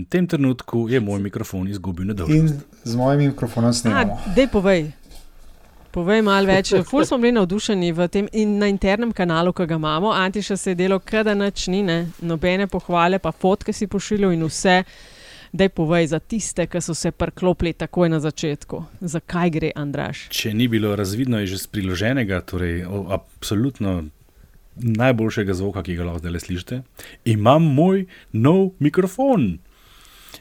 In v tem trenutku je moj mikrofon izgubil nedolžnost. In z mojim mikrofonom snemamo. Dej povej. Povej malo več. Ful smo bili navdušeni v tem in na internem kanalu, ki ga imamo. Antiša se je delo, kada nič ni, ne? nobene pohvale, pa fotke si pošiljal in vse. Dej povej za tiste, ki so se prklopili takoj na začetku. Zakaj gre, Andraš? Če ni bilo razvidno, je že z priloženega, torej o, absolutno najboljšega zvoka, ki ga lahko zdaj slišite, imam moj nov mikrofon.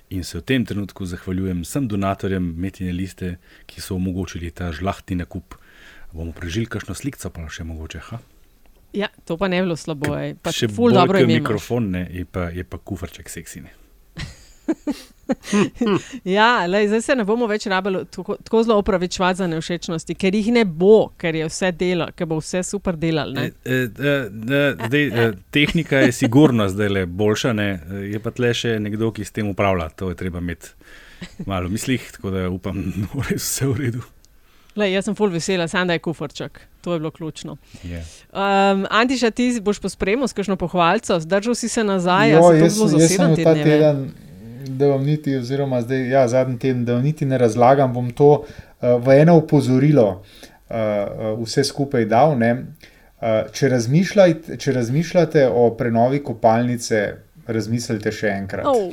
In se v tem trenutku zahvaljujem vsem donatorjem Metine liste, ki so omogočili ta žlahti nakup. Bomo prežili kakšno sliko, pa še mogoče. Ha? Ja, to pa ne bi bilo slabo. ej. Pa Še bolj dobro imaš. mikrofon, ne, je pa, je pa kufrček seksine. Ja, lej, zdaj se ne bomo več rabili tako, tako zelo opravičevati za nevšečnosti, ker jih ne bo, ker je vse delo, ker bo vse super delal. E, ne. e, e, e, zdaj, e, tehnika je sigurno zdaj le boljša, ne? E, je pa tle še nekdo, ki s tem upravlja. To je treba imeti malo v mislih, tako da upam, da bo res vse v redu. Lej, jaz sem full vesela, sam da je kufrček. To je bilo ključno. Je. Um, Antiša, ti boš pospremil s kakšno pohvalco, zdržal si se nazaj, Jo, jaz, jaz sem ta te dneve. Da vam niti, oziroma zdaj, ja, zadnji teden, da vam niti ne razlagam, bom to uh, v eno opozorilo uh, uh, vse skupaj dal. Uh, če, razmišljajte, če razmišljate o prenovi kopalnice, razmislite še enkrat. Oh,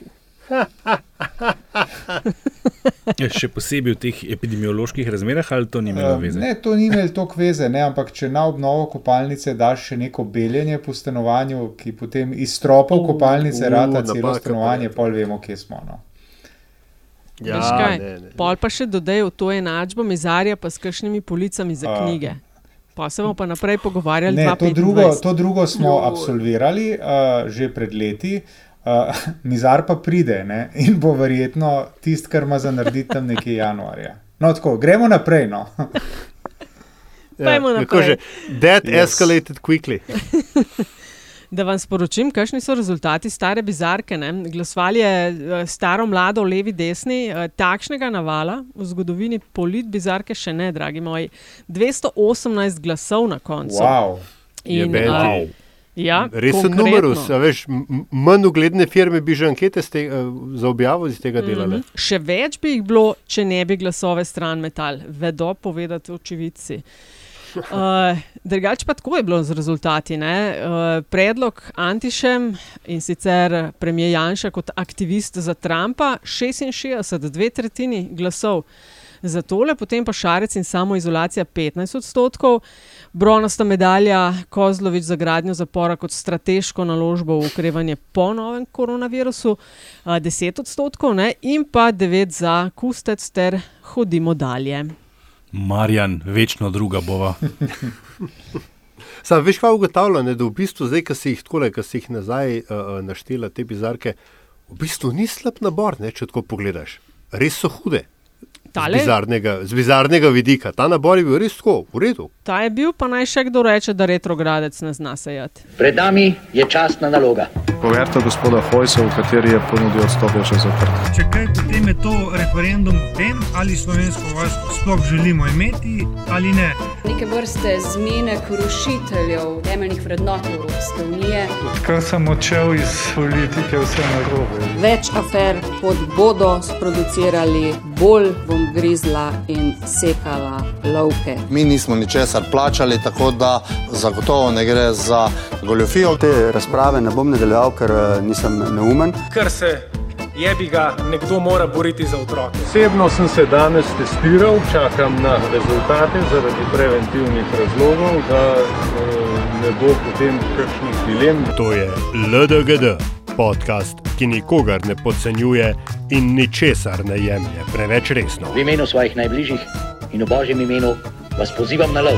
Še posebej v teh epidemioloških razmerah, ali to ni imelo Uh, veze? Ne, to ni imelo toliko veze, ne, ampak če na obnovo kopalnice daš še neko beljenje po stanovanju, ki potem iz stropov Uh, kopalnice uh, rata celo pa stanovanje, je. pol vemo, kje smo. No. Ja, Veš kaj? ne, ne. Pol pa še dodaj v to enačbo mizarja, pa s kakšnimi policami za A. knjige. Pa se bomo pa naprej pogovarjali. Ne, to 2025. drugo, to drugo smo absolvirali uh, že pred leti. Uh, Mizar pa pride ne? in bo verjetno tisti, kar ima za narediti tam nekje januarja. No, tako, gremo naprej. No. Pojdimo Ja, naprej. kako že, That Yes. escalated quickly. Da vam sporočim, kakšni so rezultati stare bizarke. Ne? Glasovali je eh, staro, mlado, levi, desni. eh, Takšnega navala v zgodovini polit bizarke še ne, dragi moji. 218 glasov na koncu. Wow. Jebeti. eh, ja, Resen numerus, veš, manj ugledne firme bi že ankete te, eh, za objavo iz tega delale. Mhm. Še več bi jih bilo, če ne bi glasove stran metal, vedo povedati očividci. Uh, drugače pa tako je bilo z rezultati. ne. Uh, predlog Antišem in sicer premijer Janša kot aktivist za Trumpa, 66, dve tretjini glasov. Za tole, potem pa Šarec in samoizolacija 15 odstotkov, bronasta medalja Kozlovič za gradnjo zapora kot strateško naložbo v ukrevanje po novem koronavirusu, a, 10 odstotkov, ne, in pa 9 za kustec ter hodimo dalje. Marjan, večno druga bova. Sam veš, kaj ugotavljam, ne, da v bistvu zdaj, ki si jih tako, ki si jih nazaj uh, naštela, te bizarke, v bistvu ni slab nabor, ne, če tako pogledaš. Res so hude. Z Tale, bizarnega, z bizarnega vidika. Ta nabor je bil res tako, v redu. ta je bil, pa naj še kdo reče, da retrogradec ne zna sejati. Pred nami je častna naloga. Poverta gospoda Hojsa, v kateri je ponudil odstop, je še zaprt. Če kaj, potem je to referendum o tem, ali slovensko vojsko sploh želimo imeti ali ne. neke vrste zmenek rušiteljev temeljnih vrednot Evropske unije. Kar sem odšel iz politike, vse narobe. Več afer, kot bodo sproducirali, bolj bom grizla in sekala lovke. Mi nismo ničesar plačali, tako da zagotovo ne gre za goljofijo. Te razprave ne bom nadaljeval, ker eh, nisem neumen. ker se jebi ga, nekdo mora boriti za otroke. Osebno sem se danes testiral, čakam na rezultate zaradi preventivnih razlogov, da ne bo potem kakšnih dilem. To je LDGD, podcast, ki nikogar ne podcenjuje in ničesar ne jemlje preveč resno. V imenu svojih najbližjih in v božjem imenu vas pozivam na lov.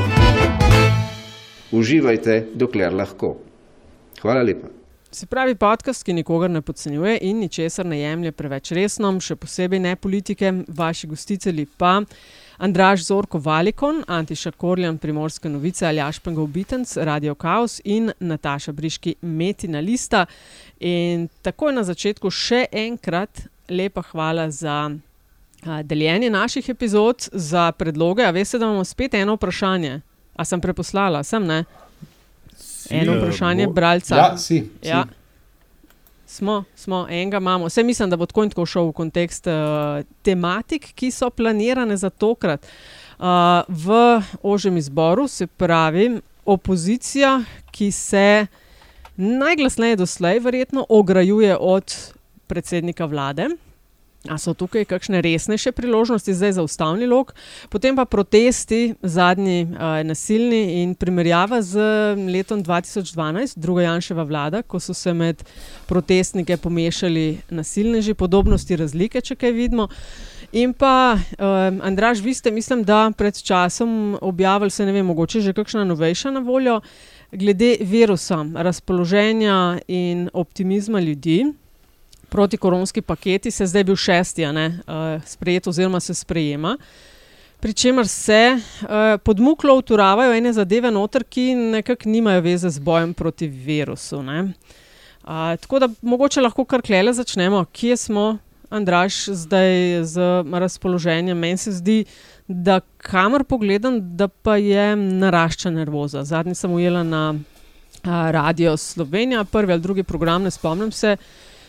Uživajte, dokler lahko. Hvala lepa. Se pravi, podcast, ki nikogar ne podcenjuje in ničesar ne jemlje preveč resno, še posebej ne politike, vaši gostitelji pa. Andraž Zorko Valikon, Antiša Korjan, Primorske novice, Aljaš Pengov Bitenc, Radio Chaos in Nataša Briški, Metina Lista. In takoj na začetku še enkrat lepa hvala za deljenje naših epizod, za predloge. A veste, da imamo spet eno vprašanje. A sem preposlala, sem ne? Eno eh, vprašanje bo- bralca. Ja, si. si. Ja. Smo, smo, enega imamo. Vse mislim, da bo tako in tako šel v kontekst uh, tematik, ki so planirane za tokrat. Uh, v ožjem izboru se pravi opozicija, ki se najglasneje doslej verjetno ograjuje od predsednika vlade. A so tukaj kakšne resnejše priložnosti zdaj za ustavni lok, potem pa protesti, zadnji uh, nasilni in primerjava z letom 2012, druga Janševa vlada, ko so se med protestnike pomešali nasilneži, podobnosti, razlike, če kaj vidimo. In pa, uh, Andraž, vi ste, mislim, da pred časom objavili, se ne vem, mogoče že kakšna novejša na voljo, glede virusa, razpoloženja in optimizma ljudi protikoronski paketi, se zdaj bil šesti, ne, uh, sprejet oziroma se sprejema. Pričemer se uh, pod muklo uturavajo ene zadeve noter, ki nekako nimajo veze z bojem proti virusu. Uh, tako da mogoče lahko kar klele začnemo, kje smo, Andraš, zdaj z razpoloženjem. Meni se zdi, da kamor pogledam, da pa je narašča nervoza. Zadnji sem ujela na uh, Radio Slovenija, prvi ali drugi program, ne spomnim se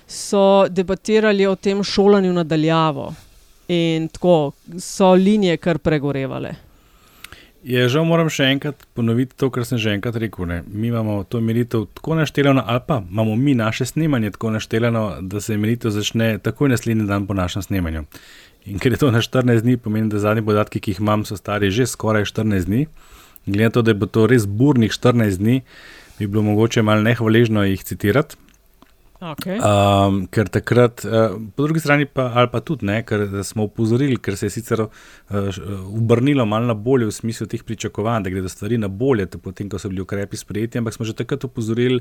so debatirali o tem šolanju nadaljavo. In tako so linije kar pregorevale. Je žal, moram še enkrat ponoviti to, kar sem že enkrat rekel. Ne. Mi imamo to meritev tako našteljeno, ali pa imamo mi naše snemanje tako našteljeno, da se meritev začne takoj naslednji dan po našem snemanju. In ker je to na 14 dni, pomeni, da zadnji podatki, ki jih imam, so stari že skoraj 14 dni. Glede na to, da je to res burnih 14 dni, bi bilo mogoče malo nehvaležno jih citirati. Okay. Um, ker takrat, uh, po drugi strani, pa, ali pa tudi ne, ker smo upozorili, ker se je sicer uh, obrnilo malo na bolje v smislu teh pričakovanj, da gredo stvari na bolje, potem ko so bili ukrepi sprejeti, ampak smo že takrat upozorili,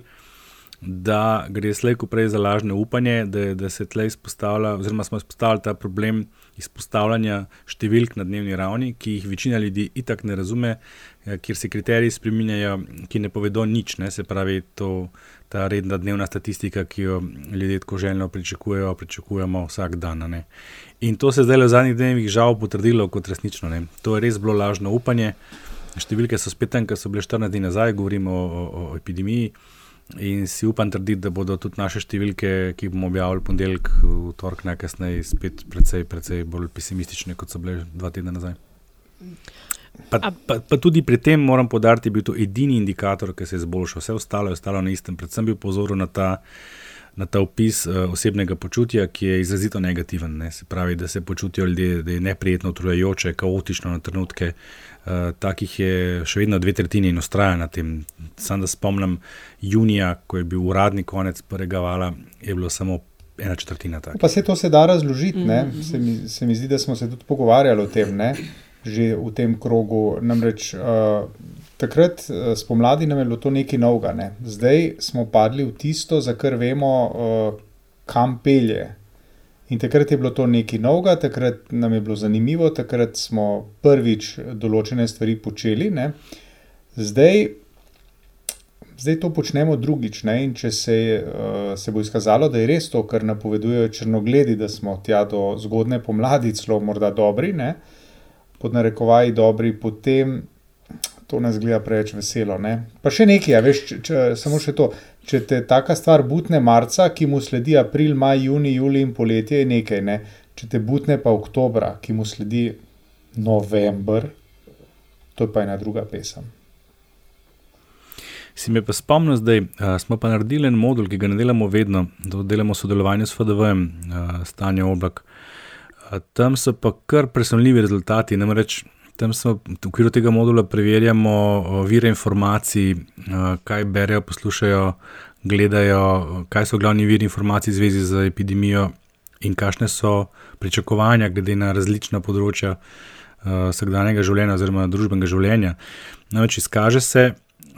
da gre slejko prej za lažne upanje, da, da se tle izpostavlja, oziroma smo izpostavili ta problem izpostavljanja številk na dnevni ravni, ki jih večina ljudi itak ne razume, kjer se kriteriji spreminjajo, ki ne povedo nič, ne, se pravi to ta redna dnevna statistika, ki jo ljudje tako željno pričakujejo, pričakujemo vsak dan. Ne. In to se je zdaj v zadnjih dneh žal potrdilo kot resnično. Ne. To je res bilo lažno upanje. Številke so spet tam, ker so bile 14 dni nazaj, govorimo o, o, o epidemiji. In si upam trditi, da bodo tudi naše številke, ki bomo objavili ponedeljek, v torek, najkasneje, spet precej, precej bolj pesimistične, kot so bile dva tedna nazaj. Pa, pa, pa tudi pri tem moram podariti, da je bil to edini indikator, ki se je izboljšal. Vse ostalo je ostalo na istem. Predvsem bi pozoril na ta, na ta opis uh, osebnega počutja, ki je izrazito negativen. Ne? Se pravi, da se počutijo ljudje, da je neprijetno, utrujajoče, kaotično na trenutke. Uh, takih je še vedno dve tretjini in ustraja na tem. Sam da spomnim, junija, ko je bil uradni konec prvega vala, je bilo samo. Ena četrtina. Pa se to se da razložiti. Mm -hmm. se, mi, se mi zdi, da smo se tudi pogovarjali o tem. Ne? Že v tem krogu. Namreč uh, takrat uh, spomladi nam je bilo to nekaj novega, ne? zdaj smo padli v tisto, za kar vemo, uh, kam pelje. In takrat je bilo to nekaj novega, takrat nam je bilo zanimivo, takrat smo prvič določene stvari počeli. Ne? Zdaj. Zdaj to počnemo drugič, ne? in če se, uh, se bo izkazalo, da je res to, kar napovedujejo črnogledi, da smo tja do zgodne pomladi, celo morda dobri, uh, pod narekovaji dobri, potem to ne zgleda preveč veselo. Ne? Pa še nekaj, ja, veš, če, če, samo še to. Če te taka stvar butne marca, ki mu sledi april, maj, juni, juli in poletje, je nekaj. Ne? Če te butne pa oktobra, ki mu sledi november, to je pa ena druga pesem. Si me pa spomnil, da smo pa naredili en modul, ki ga ne delamo vedno, da delamo sodelovanje s FDV-jem, stanje oblak. Tam so pa kar presenljivi rezultati. Namreč tam smo v okviru tega modula preverjamo vire informacij, kaj berejo, poslušajo, gledajo, kaj so glavni viri informacij v zvezi z epidemijo in kakšne so pričakovanja glede na različna področja vsakdanjega življenja oziroma družbenega življenja. Namreč izkaže se,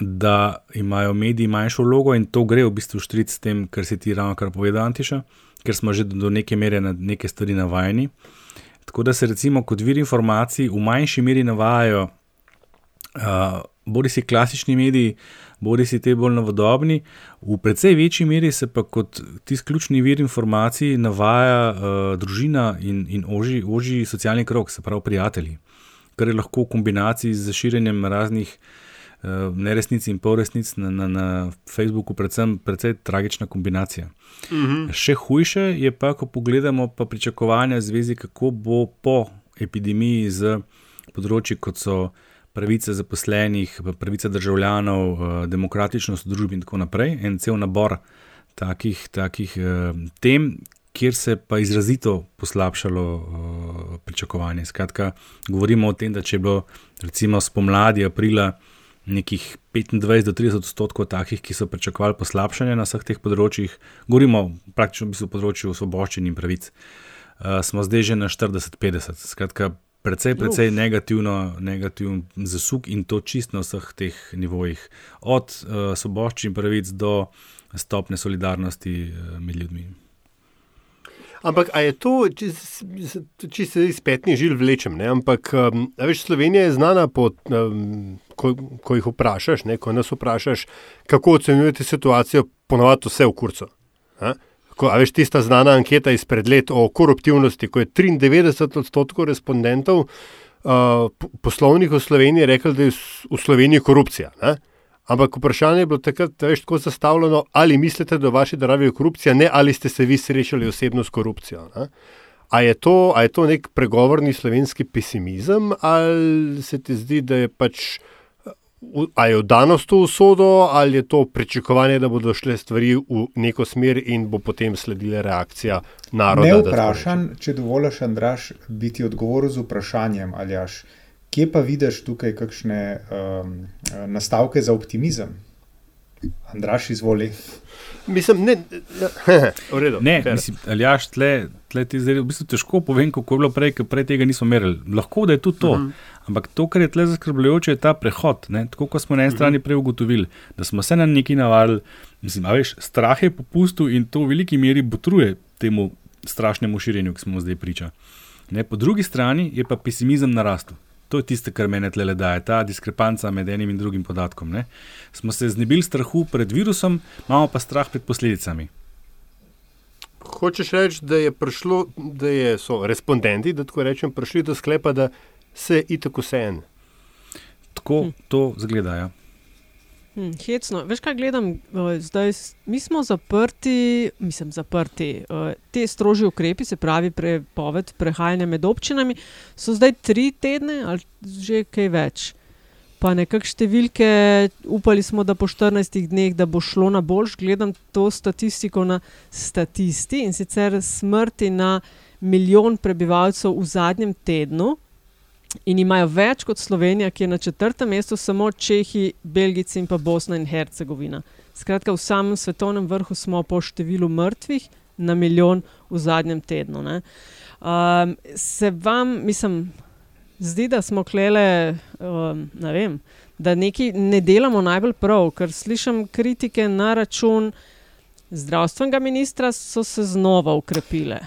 da imajo mediji manjšo vlogo in to gre v bistvu štric s tem, kar si ti ravno kar povedal, Antiša ker smo že do neke mere na neke stvari navajeni. Tako da se recimo kot vir informacij v manjši meri navajajo, uh, bodi si klasični mediji, bodi si te bolj novodobni, v precej večji meri se pa kot tisti ključni vir informacij navaja uh, družina in, in oži, oži socialni krok, se pravi prijatelji, kar je lahko v kombinaciji z širjenjem raznih uh, neresnic in polresnic na, na, na Facebooku, predvsem precej tragična kombinacija. Mhm. Še hujše je pa, ko pogledamo pa pričakovanja v zvezi, kako bo po epidemiji z področji, kot so pravice zaposlenih, pravice državljanov, eh, demokratičnost družbi in tako naprej. En cel nabor takih, takih eh, tem, kjer se pa izrazito poslabšalo eh, pričakovanje. Skratka, govorimo o tem, da če je bilo recimo spomladi, aprila. Nekih 25 do 30 odstotkov takih, ki so pričakovali poslabšanje na vseh teh področjih, govorimo praktično o področju svoboščin in pravic, uh, smo zdaj že na 40-50. Skratka, precej, precej negativno, negativen zasuk in to čist na vseh teh nivojih, od uh, svoboščin pravic do stopne solidarnosti uh, med ljudmi. Ampak je to, če, se iz petnih žil vlečem, ne? ampak um, veš, Slovenija je znana po, um, ko, ko jih vprašaš, ne? ko nas vprašaš, kako ocenjujete situacijo, ponovadi vse v kurcu. A? Ko, a veš, tista znana anketa izpred let o koruptivnosti, ko je 93 odstotkov respondentov uh, po- poslovnih v Sloveniji rekel, da je v Sloveniji korupcija. Ne? Ampak vprašanje je bilo takrat veš, tako zastavljeno, ali mislite, da v vaši državi je korupcija, ne ali ste se vi srečali osebno s korupcijo. Ne? A je, to, a je to nek pregovorni slovenski pesimizem, ali se ti zdi, da je pač. A je vdanost to usodo, ali je to pričakovanje, da bodo šle stvari v neko smer in bo potem sledila reakcija naroda? Ne vprašam, če dovoliš, Andraš, biti odgovoril z vprašanjem, ali jaš. Kje pa vidiš tukaj kakšne um, nastavke za optimizem? Andraš, izvoli. Mislim, ne, v redu. Ne, mislim, Aljaš, tle, tle ti zdaj v bistvu težko povem, kako je bilo prej, ker prej tega nismo merili. Lahko da je tudi to. Mhm. Ampak to, kar je tle zaskrbljujoče, je ta prehod. Ne? Tako kot smo na eni strani prej ugotovili, da smo se na neki navadili, mislim, a veš, strah je popustil in to v veliki meri botruje temu strašnemu širjenju, ki smo zdaj priča. Ne? Po drugi strani je pa pesimizem narastel. To je tisto, kar meni tle daje, ta diskrepanca med enim in drugim podatkom. Ne? Smo se znebili strahu pred virusom, imamo pa strah pred posledicami. Hočeš reči, da je prišlo, da je, so respondenti, da tako rečem, prišli do sklepa, da se je itak vse en. Tako hm. to zgleda. Ja. Hm, hecno. Veš, kaj gledam? Zdaj, mi smo zaprti, mislim, zaprti. Te strožje ukrepi, se pravi, prepoved prehajanja med občinami, so zdaj tri tedne ali že kaj več. Pa nekakšne številke, upali smo, da po 14 dneh da bo šlo na boljš. Gledam to statistiko na statisti in sicer smrti na milijon prebivalcev v zadnjem tednu. In imajo več kot Slovenija, ki je na četrtem mestu, samo Čehi, Belgijci in pa Bosna in Hercegovina. Skratka, v samem svetovnem vrhu smo po številu mrtvih na milijon v zadnjem tednu. ne. Um, se vam, mislim, zdi, da smo klele, um, ne vem, da nekaj ne delamo najbolj prav, ker slišim kritike na račun zdravstvenega ministra, so se znova ukrepile.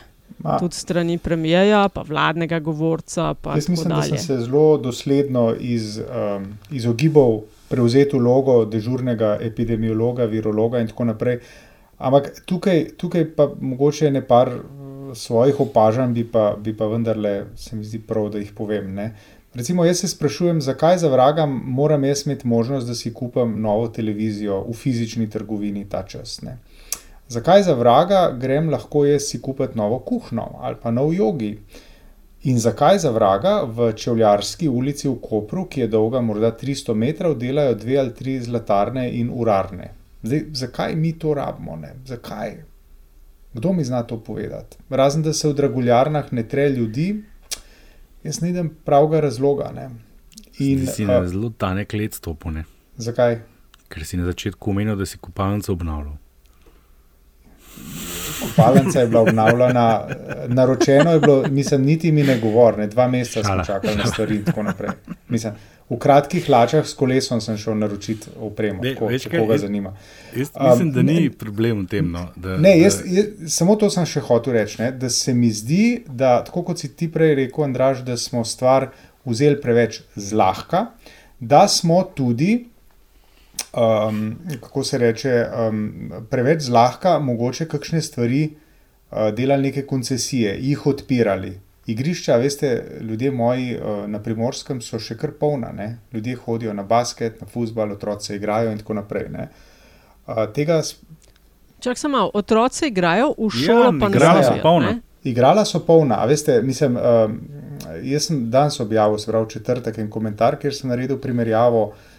Ma. Tudi strani premijeja, pa vladnega govorca. Pa Jaz mislim, da dalje. sem se zelo dosledno iz, um, izogibal prevzeti vlogo dežurnega epidemiologa, virologa in tako naprej. Ampak tukaj, tukaj pa mogoče ne par uh, svojih opažanj, bi pa, bi pa vendarle se mi zdi prav, da jih povem. Ne? Recimo, jaz se sprašujem, zakaj za vraga moram jaz imeti možnost, da si kupim novo televizijo v fizični trgovini ta čas. Ne? Zakaj za vraga grem lahko jaz si kupiti novo kuhno ali pa nov jogi? In zakaj za vraga v Čevljarski ulici v Kopru, ki je dolga morda 300 metrov, delajo dve ali tri zlatarne in urarne? Zdaj, zakaj mi to rabimo? Ne? Zakaj? Kdo mi zna to povedati? Razen da se v draguljarnah ne tre ljudi, jaz ne idem pravega razloga. Ne? In, In, si na a, zelo tanek let stopone. zakaj? Ker si na začetku omenil, da si kopalnico obnavljal. Kopalnica je bila obnavljana, naročeno je bilo, mislim, niti mi ne govori, ne, dva meseca smo Šala. čakali na stvari in tako naprej. Mislim, v kratkih hlačah s kolesom sem šel naročiti opremo, Ne, tako, veš če kaj, koga jaz- zanima. Jaz Um, mislim, da ni ne- problem v tem. No, da, Ne, jaz, jaz, samo to sem še hotel reči, ne, da se mi zdi, da tako kot si ti prej rekel, Andraž, da smo stvar vzeli preveč zlahka, da smo tudi, um, kako se reče, um, preveč zlahka mogoče kakšne stvari uh, delali neke koncesije, jih odpirali. igrišča, veste, ljudje moji uh, na primorskem so še kar polna. Ne? Ljudje hodijo na basket, na futbal, otroci igrajo in tako naprej. Uh, tega Čak samo, otroci igrajo v šolo, Ja, pa ne igrala so hodijo, polna. ne? Igrala so polna, a veste, mislim, um, jaz sem danes objavil, se pravi četrtek, en komentar, kjer sem naredil primerjavo uh,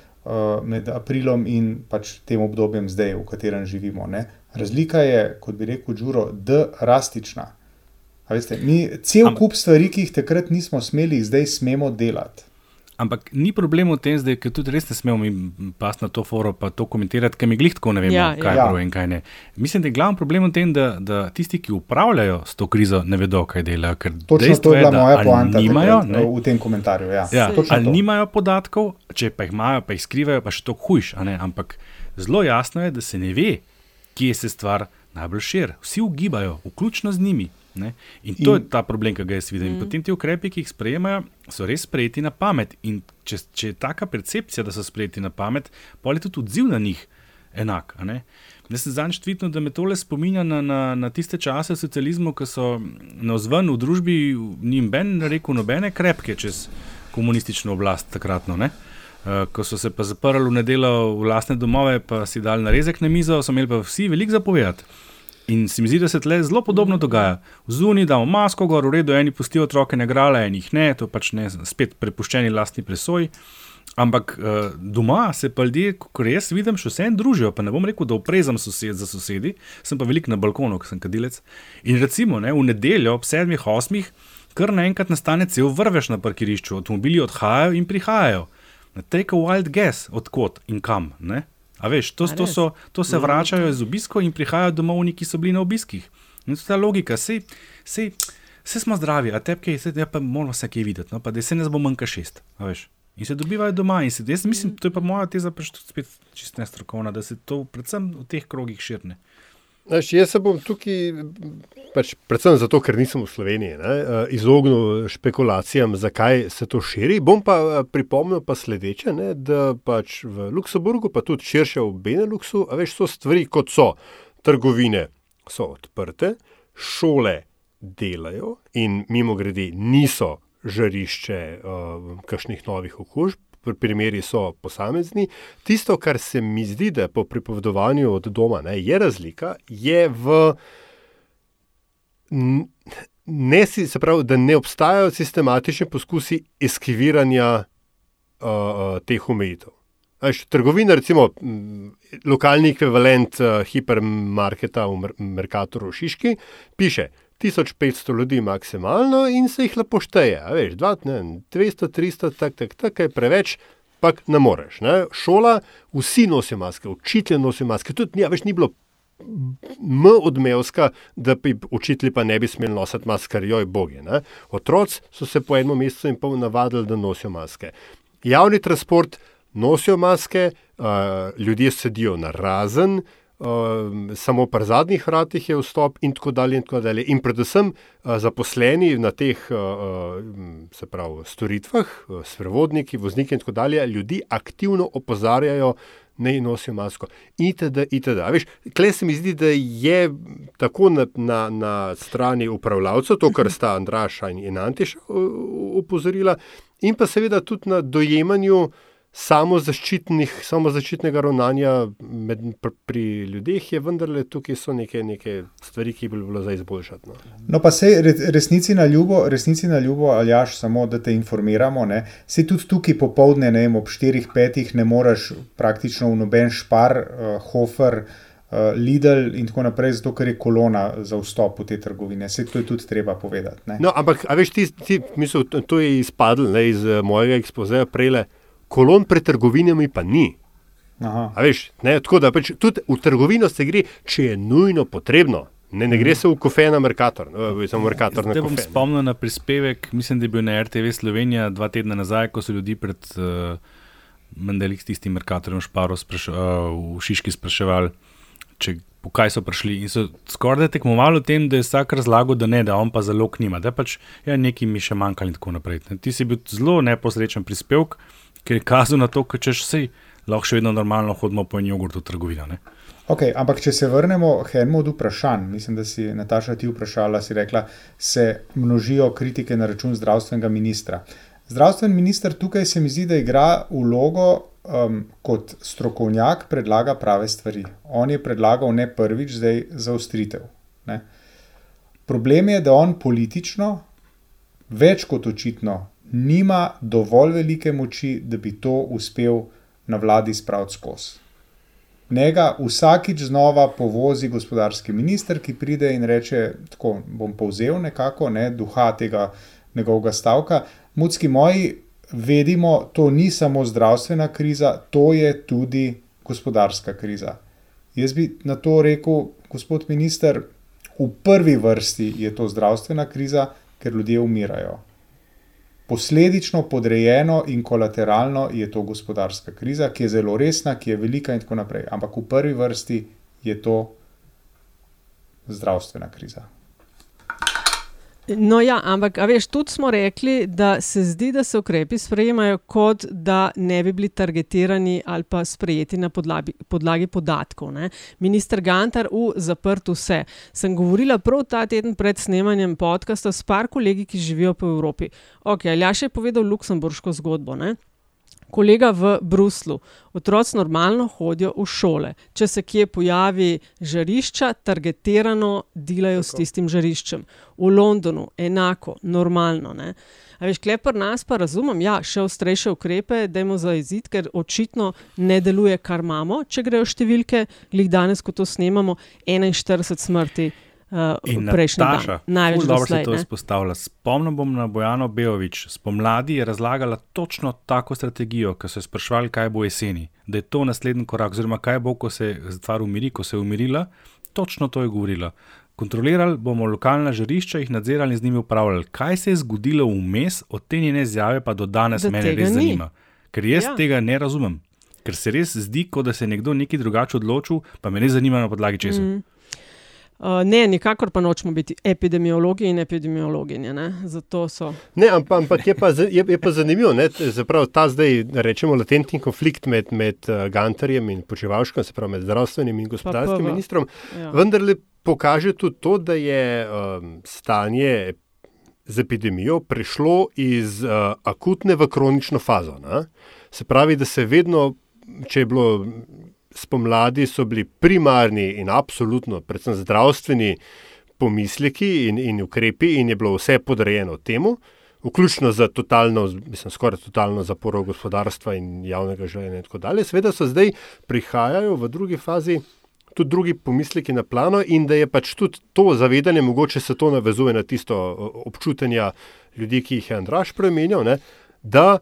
med aprilom in pač tem obdobjem zdaj, v katerem živimo. Ne. Razlika je, kot bi rekel Đuro, drastična. Veste, mi cel Am- kup stvari, ki jih takrat nismo smeli, zdaj smemo delati. Ampak ni problem v tem, zdaj, ker tudi res ne smemo mi pas na to foro, pa to komentirati, ker mi glih tako ne vemo, Ja, kaj ja. je prav in kaj ne. Mislim, da je glavni problem v tem, da, da tisti, ki upravljajo s to krizo, ne vedo, kaj delajo. Ker Točno to je bila da moja ali poanta nimajo, takrat, ne, v tem komentarju. Ja. Ja, Točno ali to. nimajo podatkov, če pa jih imajo, pa jih skrivajo, pa še to hujš. a ne, Ampak zelo jasno je, da se ne ve, kje se stvar najbolj širi. Vsi ugibajo, vključno z njimi. Ne? In to In- je ta problem, ki ga jaz vidim. Mm. Potem ti ukrepi, ki jih sprejemajo, so res sprejeti na pamet. In če, če je taka percepcija, da so sprejeti na pamet, pa je tudi odziv na njih enak. Jaz sem zadnjič tvitnil, da me tole spominja na, na, na tiste čase socializmu, ko so na vzven v družbi ni noben rekel nobene krepke čez komunistično oblast takratno. Ne? Uh, ko so se pa zaprli v nedelo v lastne domove, pa si dali narezek na mizo, so imeli pa vsi veliko zapovedati. In se mi zdi, da se tle zelo podobno dogaja. Zunaj damo masko, gor v redu, eni pustijo otroke na grale, enih ne, to pač ne, spet prepuščeni lastni presoji. Ampak uh, doma se pa ljudje, kot jaz vidim, še vseeno družijo. Pa ne bom rekel, da oprezam sosed za sosedi, sem pa veliko na balkonu, ker sem kadilec. In recimo ne, v nedeljo ob sedmih, osmih, kar naenkrat nastane cel vrvež na parkirišču, avtomobili odhajajo in prihajajo. Take a wild guess, odkot in kam. Ne? A veš, to, A to, so, to se vračajo iz obiskov in prihajajo domov, ki so bili na obiskih. In to je ta logika, sej, sej, sej smo zdravi, a tepke, sej, ja, pa moramo se kaj videti, no, pa da se ne bo manjka šest. a veš. In se dobivajo doma. Se, jaz mislim, to je pa moja teza, pač spet čist nestrokovna, da se to predvsem v teh krogih širne. Znaš, jaz se bom tukaj, pač, predvsem zato, ker nisem v Sloveniji, ne, eh, izognil špekulacijam, zakaj se to širi. Bom pa eh, pripomnil pa sledeče, ne, da pač v Luksemburgu, pa tudi širše v Beneluxu, veš, so stvari kot so trgovine, so odprte, šole delajo in mimo grede niso žarišče uh, kakšnih novih okužb. Primeri so posamezni. Tisto, kar se mi zdi, da po pripovedovanju od doma ne, je razlika, je v. Ne, se pravi, da ne obstajajo sistematični poskusi eskiviranja uh, teh omejitev. Trgovina, recimo lokalni ekvivalent uh, hipermarketa v Mer Merkatoru v Šiški, piše 1500 ljudi maksimalno in se jih lepo šteje. a Veš, dva, ne, vem, 200, 300, tak, tak, tak, kaj preveč, pa ne moreš. Ne. Šola, vsi nosijo maske, učitelji nosijo maske, tudi ni, a veš, ni bilo M odmevska, da bi učitelji pa ne bi smeli nositi maske, joj bogi. Ne? Otroci so se po enem mesecu in pol navadili, da nosijo maske. Javni transport nosijo maske, uh, ljudje sedijo na razen, uh, samo pri zadnjih vratih je vstop in tako dalje. In, tako dalje. in predvsem uh, zaposleni na teh uh, uh, pravi, storitvah, uh, sprevodniki, vozniki in tako dalje, ljudi aktivno opozarjajo, naj nosijo masko. Itd., itd. A Veš, Klej se mi zdi, da je tako na, na, na strani upravljavcev, to, kar sta Andraša in, Antiš upozorila, in pa seveda tudi na dojemanju samozaščitnega ravnanja med, pri, pri ljudeh, je vendarle tukaj so neke, neke stvari, ki bi bilo za izboljšati. No. No, pa se resnici na ljubo, resnici na ljubo, ali jaš samo, da te informiramo. Ne? Se tudi tukaj popovdne, ne vem, ob 4-5 ne moreš praktično v noben špar, uh, hofer, uh, Lidl in tako naprej, zato ker je kolona za vstop v te trgovine. Se to je tudi treba povedati. Ne? No, ampak, veš, ti, ti misel, to, je izpadlo iz eh, mojega ekspozeja prele, kolon pred trgovinami pa ni. Veš, ne, tako da pač tudi v trgovino se gre, če je nujno potrebno. Ne, ne gre se v kofe na Merkator, no, Merkator na Zdaj bom kofe. spomnil na prispevek, mislim, da je bil na RTV Slovenija dva tedna nazaj, ko so ljudi pred uh, Mendelik s tistim Merkatorjem Šparo spraš, uh, v Šiški spraševali, če, po kaj so prišli. In so skoraj tekmovali v tem, da je vsak razlagal, da ne, da on pa zelo knima, da pač ja, nekaj mi še manjka in tako naprej. Ti si bil zelo neposrečen prispevek, ker je kazal na to, ker češ sej lahko še vedno normalno hodimo po en jogurt v trgovino. Ne. Okay, ampak, če se vrnemo k enemu od vprašanj, mislim, da si Nataša ti vprašala, si rekla, se množijo kritike na račun zdravstvenega ministra. Zdravstveni minister tukaj se mi zdi, da igra vlogo um, kot strokovnjak, predlaga prave stvari. On je predlagal ne prvič, zdaj zaostritev. Ne. Problem je, da on politično, več kot očitno, nima dovolj velike moči, da bi to uspel na vladi spraviti skozi. Njega vsakič znova povozi gospodarski minister, ki pride in reče: Tako bom povzel nekako ne, duha tega njegovega stavka. Mudski moji, vedimo, to ni samo zdravstvena kriza, to je tudi gospodarska kriza. Jaz bi na to rekel, gospod minister, v prvi vrsti je to zdravstvena kriza, ker ljudje umirajo. Posledično, podrejeno in kolateralno je to gospodarska kriza, ki je zelo resna, ki je velika in tako naprej. Ampak v prvi vrsti je to zdravstvena kriza. No, ja, ampak, veš, tudi smo rekli, da se zdi, da se ukrepi sprejemajo, kot da ne bi bili targetirani ali pa sprejeti na podlagi, podlagi podatkov. Ne. Minister Gantar v zaprtu vse. Sem govorila prav ta teden pred snemanjem podcasta s par kolegi, ki živijo po Evropi. Ok, Aljaš je povedal luksemburško zgodbo. Ne kolega v Bruslu. Otroci normalno hodijo v šole. Če se kje pojavi žarišča, targetirano delajo Tako. s tistim žariščem. V Londonu enako, normalno. Ne? A veš, klepr nas pa razumem, ja, še ostrejše ukrepe, da imamo za izid, ker očitno ne deluje, kar imamo, če grejo številke, glih danes, ko to snemamo, 41 smrti uh, Nataša, dan. Največ dobro se to izpostavlja. Spomnim bom na Bojano Bejovič. Spomladi je razlagala točno tako strategijo, ko so sprašvali, kaj bo jeseni, da je to naslednji korak, oziroma kaj bo, ko se stvar umiri, ko se je umirila. Točno to je govorila. Kontrolirali bomo lokalna žarišča, jih nadzirali in z njimi upravljali. Kaj se je zgodilo vmes, od te njene izjave pa do danes da mene res ni. zanima. Ker jaz ja. tega ne razumem. Ker se res zdi, kot da se je nekdo nekaj drugače odločil, pa me ne zanima na podlagi česa. Mm. Uh, ne, nikakor pa nočemo biti epidemiologi in epidemiologinje. Ne? Ne, ampak, ampak je, pa, je, je pa zanimivo, da je ta zdaj, rečemo, latentni konflikt med, med uh, Gantarjem in Počevalškom, se pravi med zdravstvenim in gospodarskim ministrom, ja. vendar le pokaže tudi to, da je um, stanje z epidemijo prišlo iz uh, akutne v kronično fazo. Ne? Se pravi, da se vedno, če je bilo spomladi so bili primarni in absolutno, predvsem zdravstveni pomisleki in, in ukrepi, in je bilo vse podrejeno temu, vključno z totalno, mislim, skoraj totalno zaporo gospodarstva in javnega življenja in tako dalje. Sveda so zdaj prihajajo v drugi fazi. Tudi drugi pomisleki na plano, in da je pač tudi to zavedanje, mogoče se to navezuje na tisto občutje ljudi, ki jih je Andraš premenil, ne, da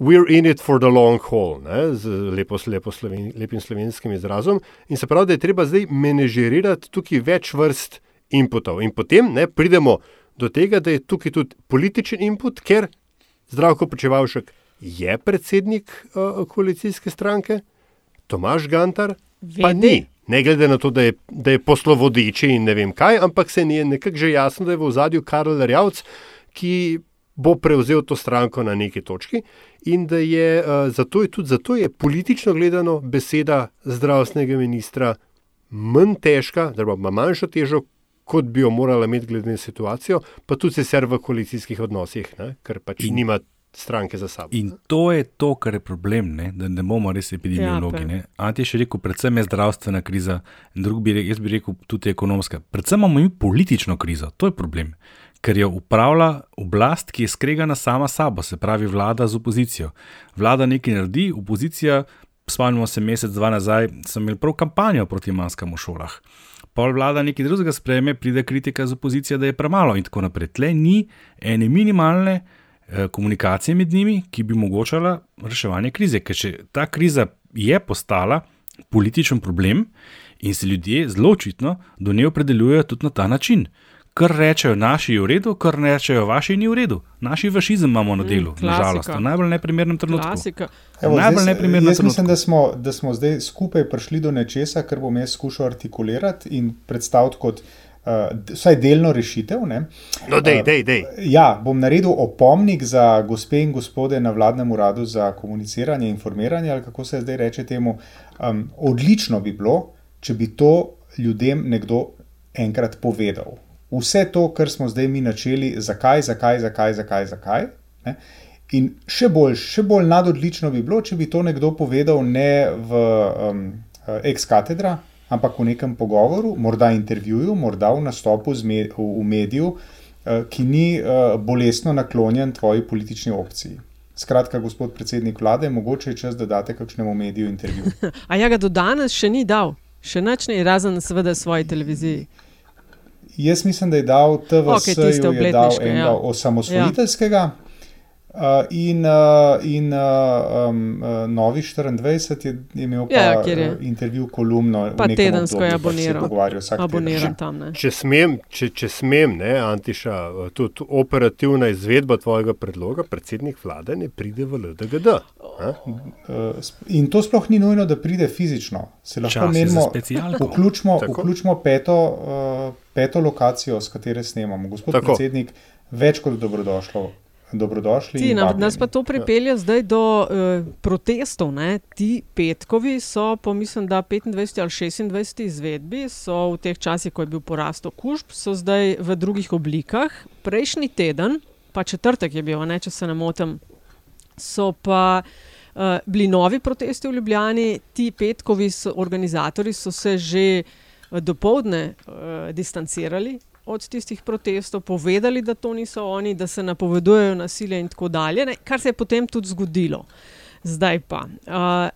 we're in it for the long haul, ne, z lepo, lepo sloven, lepim slovenskim izrazom. In se pravi, da je treba zdaj menedžerirati tukaj več vrst inputov. In potem ne, pridemo do tega, da je tukaj tudi političen input, ker zdravko počevalšek je predsednik uh, koalicijske stranke, Tomaš Gantar, Vede. pa ni. Ne glede na to, da je, da je poslovodiči in ne vem kaj, ampak se ni nekako že jasno, da je v zadju Karl Rjavc, ki bo prevzel to stranko na neki točki. In da je, uh, zato je tudi zato je politično gledano beseda zdravstvenega ministra manj težka, da ima manjšo težo, kot bi jo morala imeti glede na situacijo, pa tudi se ser v koalicijskih odnosih, ne? ker pač in, nima. Stranke za sabo. In to je to, kar je problem, ne? da ne bomo res epidemiologi. Ja, Anti je še rekel, predvsem je zdravstvena kriza, in drugi bi rekel, jaz bi rekel, tudi ekonomska. Predvsem imamo mi politično krizo, to je problem ker jo upravlja oblast, ki je skregana sama s sabo, se pravi vlada z opozicijo. Vlada nekaj naredi, opozicija, spomnimo se mesec, dva nazaj, sem imel prav kampanjo proti maskam v šolah. Pol vlada nekaj drugega sprejme, pride kritika z opozicijo, da je premalo in tako naprej. Tle ni ene minimalne eh, komunikacije med njimi, ki bi omogočala reševanje krize, ker če ta kriza je postala političen problem in se ljudje zelo očitno do nje opredeljujejo tudi na ta način kar rečejo naši v redu, kar rečejo vaši ni v redu. Naši fašizem imamo na mm, delu, mm, nažalost, v najbolj neprimernem trenutku. Evo, najbolj zdaj, neprimernem jaz trenutku. mislim, da smo, da smo zdaj skupaj prišli do nečesa, kar bom jaz skušal artikulirati in predstaviti kot uh, vsaj delno rešitev. Ne. No, dej, dej, dej. Uh, ja, bom naredil opomnik za gospe in gospode na vladnem uradu za komuniciranje in informiranje, ali kako se zdaj reče temu. Um, odlično bi bilo, če bi to ljudem nekdo enkrat povedal. Vse to, kar smo zdaj mi načeli, zakaj, zakaj, zakaj, zakaj, zakaj. Ne? In še bolj, še bolj nadodlično bi bilo, če bi to nekdo povedal ne v um, ex-katedra, ampak v nekem pogovoru, morda intervjuju, morda v nastopu me v, v mediju, uh, ki ni uh, bolestno naklonjen tvoji politični opciji. Skratka, gospod predsednik vlade, mogoče je čas, da date kakšnemu mediju intervju. A ja, ga do danes še ni dal, še nič ni, razen seveda svoji televiziji. Jaz mislim, da je dal TVS, okay, je dal enega ja. osamosvojiteljskega. Ja. Uh, in uh, in uh, um, uh, Novi 24 je, je imel pa ja, je. Uh, intervju kolumno, pa tedensko je aboniral. aboniral tam, če smem, če, če smem ne, Antiša, tudi operativna izvedba tvojega predloga, predsednik vlade ne pride v LDGD. Uh, in to sploh ni nujno, da pride fizično. Se lahko menimo, vključimo, vključimo peto, uh, peto lokacijo, s katero snemamo. Gospod Tako. predsednik, več kot dobrodošlo dobrodošli. Ti, nam, nas pa to pripelje zdaj do uh, protestov. Ne? Ti petkovi so, po mislim, da 25 ali 26 izvedbi, so v teh časih, ko je bil porast okužb, so zdaj v drugih oblikah. Prejšnji teden, pa četrtek je bil, ne, če se ne motim, so pa. Uh, bili novi protesti v Ljubljani, ti petkovi so, organizatori so se že uh, dopoledne uh, distancirali od tistih protestov, povedali, da to niso oni, da se napovedujejo nasilje in tako dalje, ne, kar se je potem tudi zgodilo. Zdaj pa. Uh,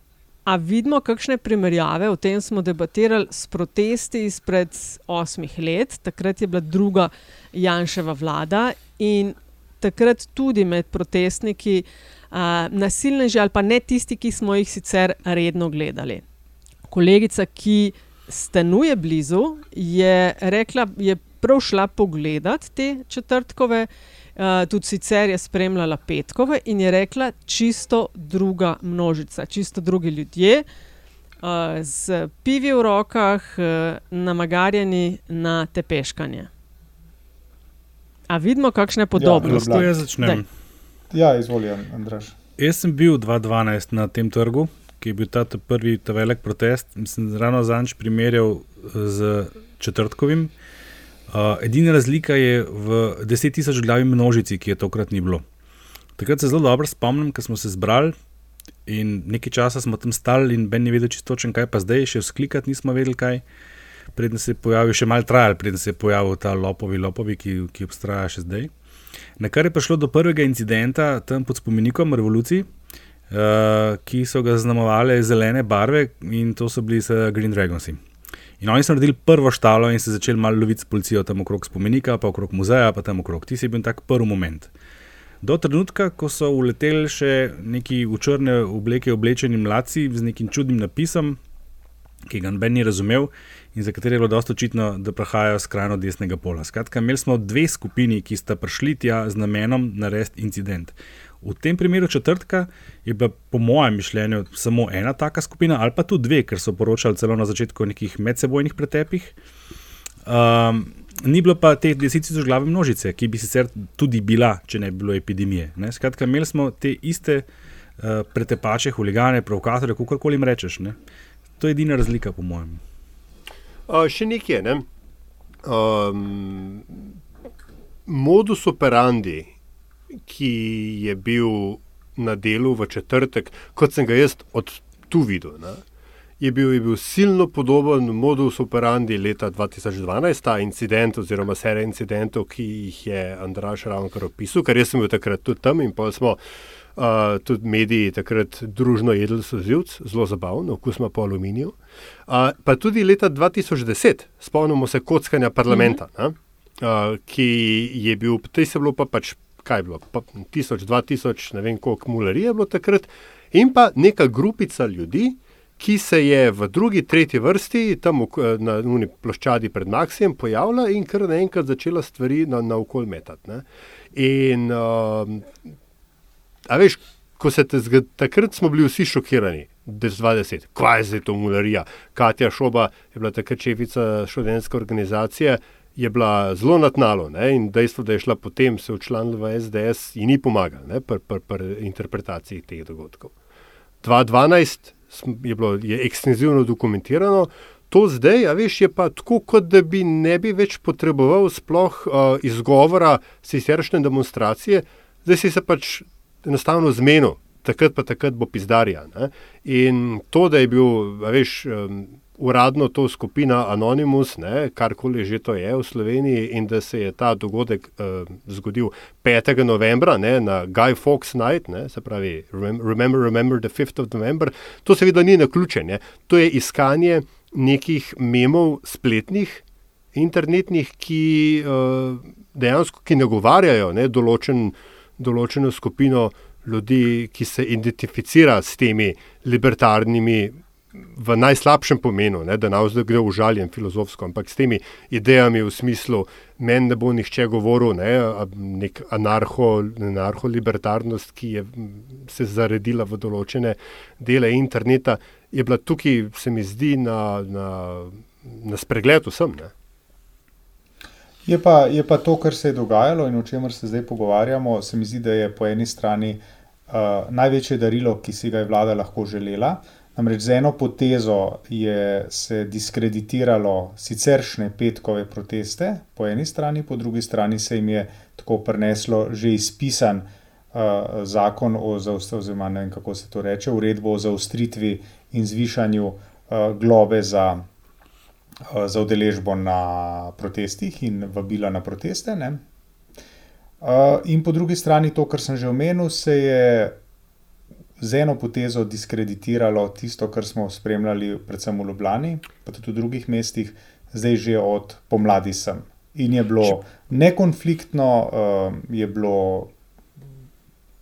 a vidimo, kakšne primerjave, o tem smo debatirali s protesti izpred osmih let, takrat je bila druga Janševa vlada in takrat tudi med protestniki uh, nasilneži ali pa ne tisti, ki smo jih sicer redno gledali. Kolegica, ki stanuje blizu, je rekla, je prav šla pogledat te četrtkove, uh, tudi sicer je spremljala petkove in je rekla, čisto druga množica, čisto drugi ljudje. Uh, z pivi v rokah, uh, namagarjeni na tepeškanje. A vidimo, kakšne podobnosti. Ja, jaz začnem. Ja, izvolim, Andraš. Jaz sem bil 2012 na tem trgu, ki je bil ta prvi ta velik protest. Sem ravno zanj primerjal z četrtkovim. Uh, edina razlika je v 10.000 glavi množici, ki je tokrat ni bilo. Takrat se zelo dobro spomnim, ko smo se zbrali in nekaj časa smo tam stali, in Ben je vedel čisto kaj pa zdaj, še vzklikati nismo vedeli, kaj. Preden se je pojavil, še mal trajal, preden se je pojavil ta lopovi, lopovi, ki, ki obstaja še zdaj. Na kar je prišlo do prvega incidenta tam pod spomenikom revoluciji, uh, ki so ga zaznamovali zelene barve in to so bili Green Dragonsi. In oni so naredili prvo štalo in se začeli malo loviti s policijo tam okrog spomenika, pa okrog muzeja, pa tam okrog. Ti si bil tak prvi moment. Do trenutka, ko so uleteli še neki v črne obleke oblečeni mladci z nekim čudnim napisom, ki ga noben ni razumel in za katere je bilo dosto očitno, da prihajajo skrajno desnega pola. Skratka, imeli smo dve skupini, ki sta prišli tja z namenom narediti incident. V tem primeru četrtka je bila, po mojem mišljenju, samo ena taka skupina, ali pa tudi dve, ker so poročali celo na začetku o nekih medsebojnih pretepih. Um, ni bilo pa teh deset tisoč glave množice, ki bi sicer tudi bila, če ne bi bilo epidemije. Ne? Skratka, imeli smo te iste uh, pretepače, huligane, provokatorje, kako koli jim rečeš. Ne? To je edina razlika, po mojem. Uh, še nekaj. Ne? Um, modus operandi ki je bil na delu v četrtek, kot sem ga jaz od tu videl. Ne? Je bil, je bil silno podoben modus operandi leta 2012, ta incident oziroma serija incidentov, ki jih je Andraš ravno kar opisal, ker sem bil takrat tudi tam in pa smo uh, tudi mediji takrat družno jedli sozivc, zelo zabavno, okus ima po aluminiju. Uh, pa tudi leta 2010, spomnimo se kockanja parlamenta, mm -hmm. uh, ki je bil, tej se bilo pa pač kaj je bilo, pa, tisoč, dva tisoč, ne vem koliko mularije je bilo takrat, in pa neka grupica ljudi, ki se je v drugi, tretji vrsti, tam na uni ploščadi pred Maksijem, pojavila in kar naenkrat začela stvari na, na okolj metati. Ne. In, uh, a veš, ko se te zgodi, takrat smo bili vsi šokirani. 20, kaj je zdaj to mularija? Katja Šoba je bila takrat šefica študentske organizacije, je bila zelo natnalo ne? in dejstvo, da je šla potem se učlanila v SDS, ji ni pomagalo pri pr, pr interpretaciji teh dogodkov. 2012 je bilo je ekstenzivno dokumentirano, to zdaj, a veš, je pa tako, kot da bi ne bi več potreboval sploh uh, izgovora siceršne demonstracije, zdaj si se pač enostavno zmenil, takrat pa takrat bo pizdarja. Ne? In to, da je bil, veš, um, uradno to skupina Anonymous, ne, karkoli že to je v Sloveniji, in da se je ta dogodek uh, zgodil 5. novembra ne, na Guy Fawkes Night, ne, se pravi Remember, Remember the 5th of November, to seveda ni na ključe. Ne. To je iskanje nekih memov spletnih, internetnih, ki uh, dejansko ki nagovarjajo ne, določen, določeno skupino ljudi, ki se identificira s temi libertarnimi. V najslabšem pomenu, ne, da ne bo kdo užaljen filozofsko, ampak s temi idejami v smislu, meni ne bo nihče govoril, ne, nek anarcho-libertarnost, anarcho ki je se zaredila v določene dele interneta, je bila tukaj, se mi zdi, na, na, na spregled vsem. Ne? Je pa, je pa to, kar se je dogajalo in o čemer se zdaj pogovarjamo, se mi zdi, da je po eni strani uh, največje darilo, ki si ga je vlada lahko želela. Namreč z eno potezo je se diskreditiralo siceršne petkove proteste, po eni strani, po drugi strani se jim je tako preneslo že izpisan uh, zakon o zaustavitvi, oziroma ne vem kako se to reče, uredbo o zaustritvi in zvišanju uh, globe za, za udeležbo na protestih in vabila na proteste. Uh, in po drugi strani to, kar sem že omenil, se je z eno potezo diskreditiralo tisto, kar smo spremljali, predvsem v Ljubljani, pa tudi v drugih mestih, zdaj že od pomladi sem. In je bilo nekonfliktno, uh, je bilo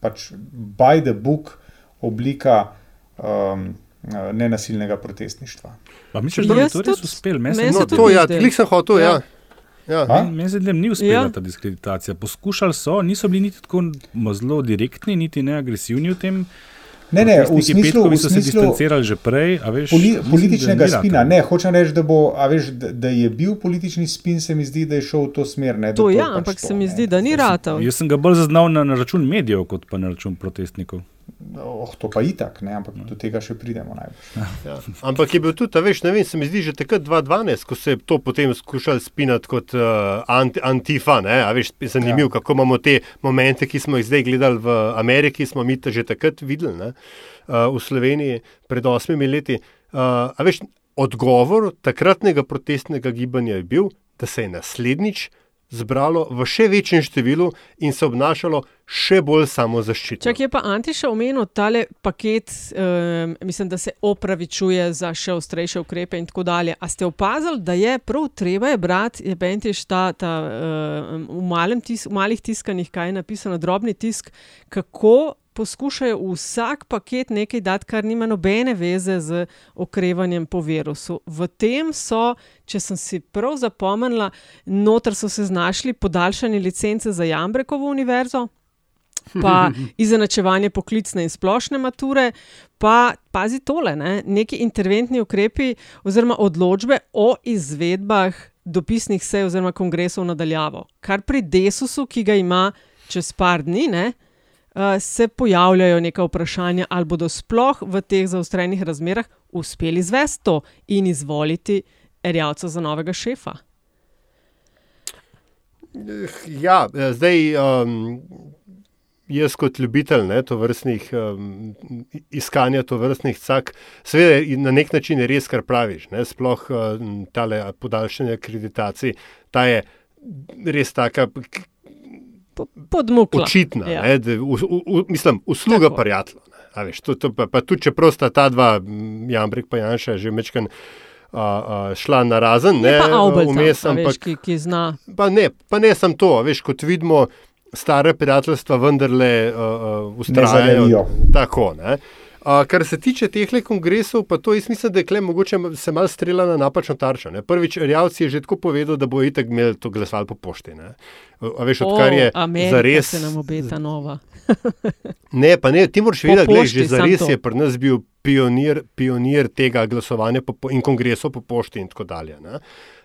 pač by the book oblika um, nenasilnega protestništva. Misliš, da je to res uspel? Meni no, to, ja, klik sem hotel. Ja. Ja. Meni se zdi, da ni uspela ja. ta diskreditacija. Poskušali so, niso bili niti tako zelo direktni, niti ne agresivni v tem. Ne, ne, v smislu, v smislu, se distancirali že prej. Veš, poli, političnega spina. Ne, hočem reči, da, bo, veš, da, da je bil politični spin, se mi zdi, da je šel v to smer. Ne, to, to ja, pač ampak to, se mi ne. zdi, da ni ratov. Jaz sem ga bolj zaznal na, na račun medijev, kot pa na račun protestnikov. Oh, to pa itak, ne, ampak do tega še pridemo najbolj. Ja. Ampak je bil tudi, veš, ne vem, se mi zdi že takrat 2012, ko se je to potem skušali spinati kot uh, anti, antifa. Ne, veš, zanimivo, ja. kako imamo te momente, ki smo jih zdaj gledali v Ameriki, smo mi že takrat videli ne, uh, v Sloveniji pred osmimi leti. Uh, veš, odgovor takratnega protestnega gibanja je bil, da se je naslednjič zbralo v še večjem številu in se obnašalo še bolj samozaščitno. Če je pa Antiša omenil tale paket, um, mislim, da se opravičuje za še ostrejše ukrepe in tako dalje. A ste opazili, da je prav treba je brati, je Bentiš ta, ta um, v, tis, v malih tiskanih, kaj je napisano, drobni tisk, kako poskušajo vsak paket nekaj dati, kar nima nobene veze z okrevanjem po virusu. V tem so, če sem si prav zapomnila, noter so se znašli podaljšanje licence za Jambrekovo univerzo. Pa izenačevanje poklicne in splošne mature, pa pazi tole, ne? neki interventni ukrepi oziroma odločbe o izvedbah dopisnih sej oziroma kongresov nadaljavo. Kar pri Desusu, ki ga ima čez par dni, ne, uh, se pojavljajo neka vprašanja, ali bodo sploh v teh zaostrenih razmerah uspeli izvesti to in izvoliti erjavca za novega šefa. Ja, zdaj. Um... Jaz, kot ljubitelj ne, to vrstnih um, iskanja, to vrstnih cak, seveda na nek način je res, kar praviš. Ne, sploh um, tale podaljšanje akreditacij, ta je res taka, podmukla. Očitna, ja. ne, da, u, u, mislim, usluga prijatelja. Pa, pa tudi, če prosta ta dva, Jambrek pa Janša, že mečkan. Uh, uh, šla na razen, ne vmesam, ki, ki zna. Pa ne, pa ne sem to, veš, kot vidimo, stare prijateljstva vendarle uh, uh, ustrajajo. Tako, ne. Uh, kar se tiče teh kongresov, pa to jaz mislim, da je kle mogoče se mal strela na napačno tarčo. Ne. Prvič, Rjavci je že tako povedal, da bo itek imel to glasovalo po pošti. Ne. A veš, odkar je za res. se nam obeta nova. ne, pa ne, ti moraš vedeti, da že za res je pri nas bil pionir, pionir tega glasovanja po, in kongresov po pošti in tako dalje. Ne.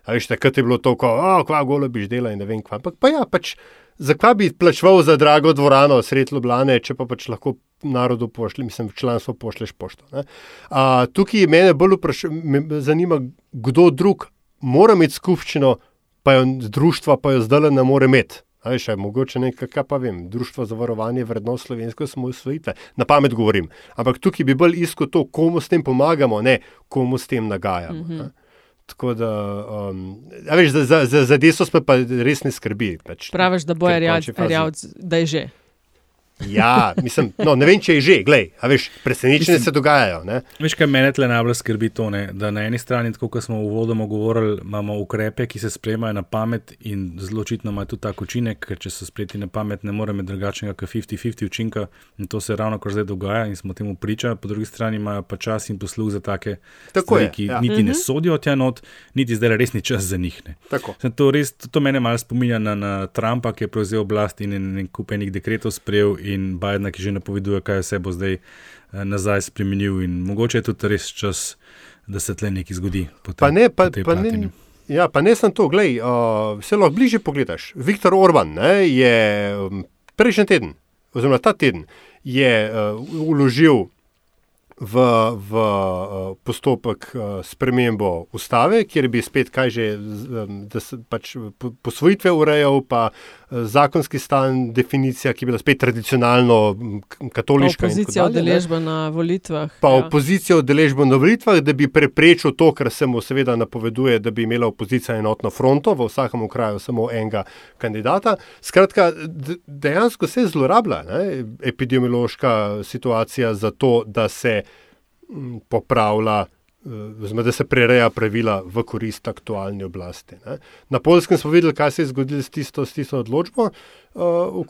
A veš, takrat je bilo to, kako, kva golo biš dela in ne vem kva. Ampak pa ja, pač, zakaj bi plačval za drago dvorano sred Ljubljane, če pa pač lahko narodu pošlje, mislim, v članstvo pošleš pošto. ne. A, tukaj me bolj vpraša, me zanima, kdo drug mora imeti skupščino, pa jo društva pa jo zdaj ne more imeti. A veš, mogoče nekaj, kaj pa vem, Društvo za varovanje vrednot slovenske osamosvojitve. Na pamet govorim. Ampak tukaj bi bolj iskal to, komu s tem pomagamo, ne komu s tem nagajamo. Mhm. ne. Tako da, um, a veš, za, za, za, za deso me pa res ne skrbi. Pač, Praviš, da bo ker v Rjavc, končni fazi- Rjavc, da je že. Ja, mislim, no, ne vem, če je že, glej, a veš, presenečenje Mislim- se dogajajo. Ne? Veš, kaj mene tle najbolj skrbi to, ne? da na eni strani, tako kot smo uvodoma govorili, imamo ukrepe, ki se sprejemajo na pamet in zelo očitno imajo tudi tak učinek, ker če so sprejeti na pamet, ne more imeti drugačnega kot 50-50 učinka in to se ravno kar zdaj dogaja in smo temu priča. Po drugi strani imajo pa čas in posluh za take Tako stvari, je, ki ja. niti ne Mhm. sodijo tja not, niti zdaj res ni čas za njih. Ne. Tako. Zdaj, To, res, to mene malo spominja na, na Trumpa, ki je prevzel oblast in en, en kup enih dekretov sprejel, in Bidena, ki že napoveduje, kaj vse bo zdaj eh, nazaj spremenil. In mogoče je tudi res čas, da se tle nekaj zgodi. Tem, Pa ne, pa, pa plati, ne, ja, pa ne samo to, glej, uh, se lahko bliže pogledaš. Viktor Orban ne, je um, prejšnji teden, oziroma ta teden, je uh, uložil v, v uh, postopek uh, spremembo ustave, kjer bi spet kaj že, um, da se pač po- posvojitve urejal, pa zakonski stan, definicija, ki bi bila spet tradicionalno Pa katoliška. tako Opozicija udeležba na volitvah. Pa ja. opozicijo udeležbo na volitvah, da bi preprečil to, kar se mu seveda napoveduje, da bi imela opozicija enotno fronto, v vsakem kraju samo enega kandidata. Skratka, dejansko se zlorablja ne, epidemiološka situacija za to, da se popravlja. eh, da se prereja pravila v korist aktualni oblasti. Ne. Na Polskem smo videli, kaj se je zgodilo s tisto, s tisto odločbo, uh,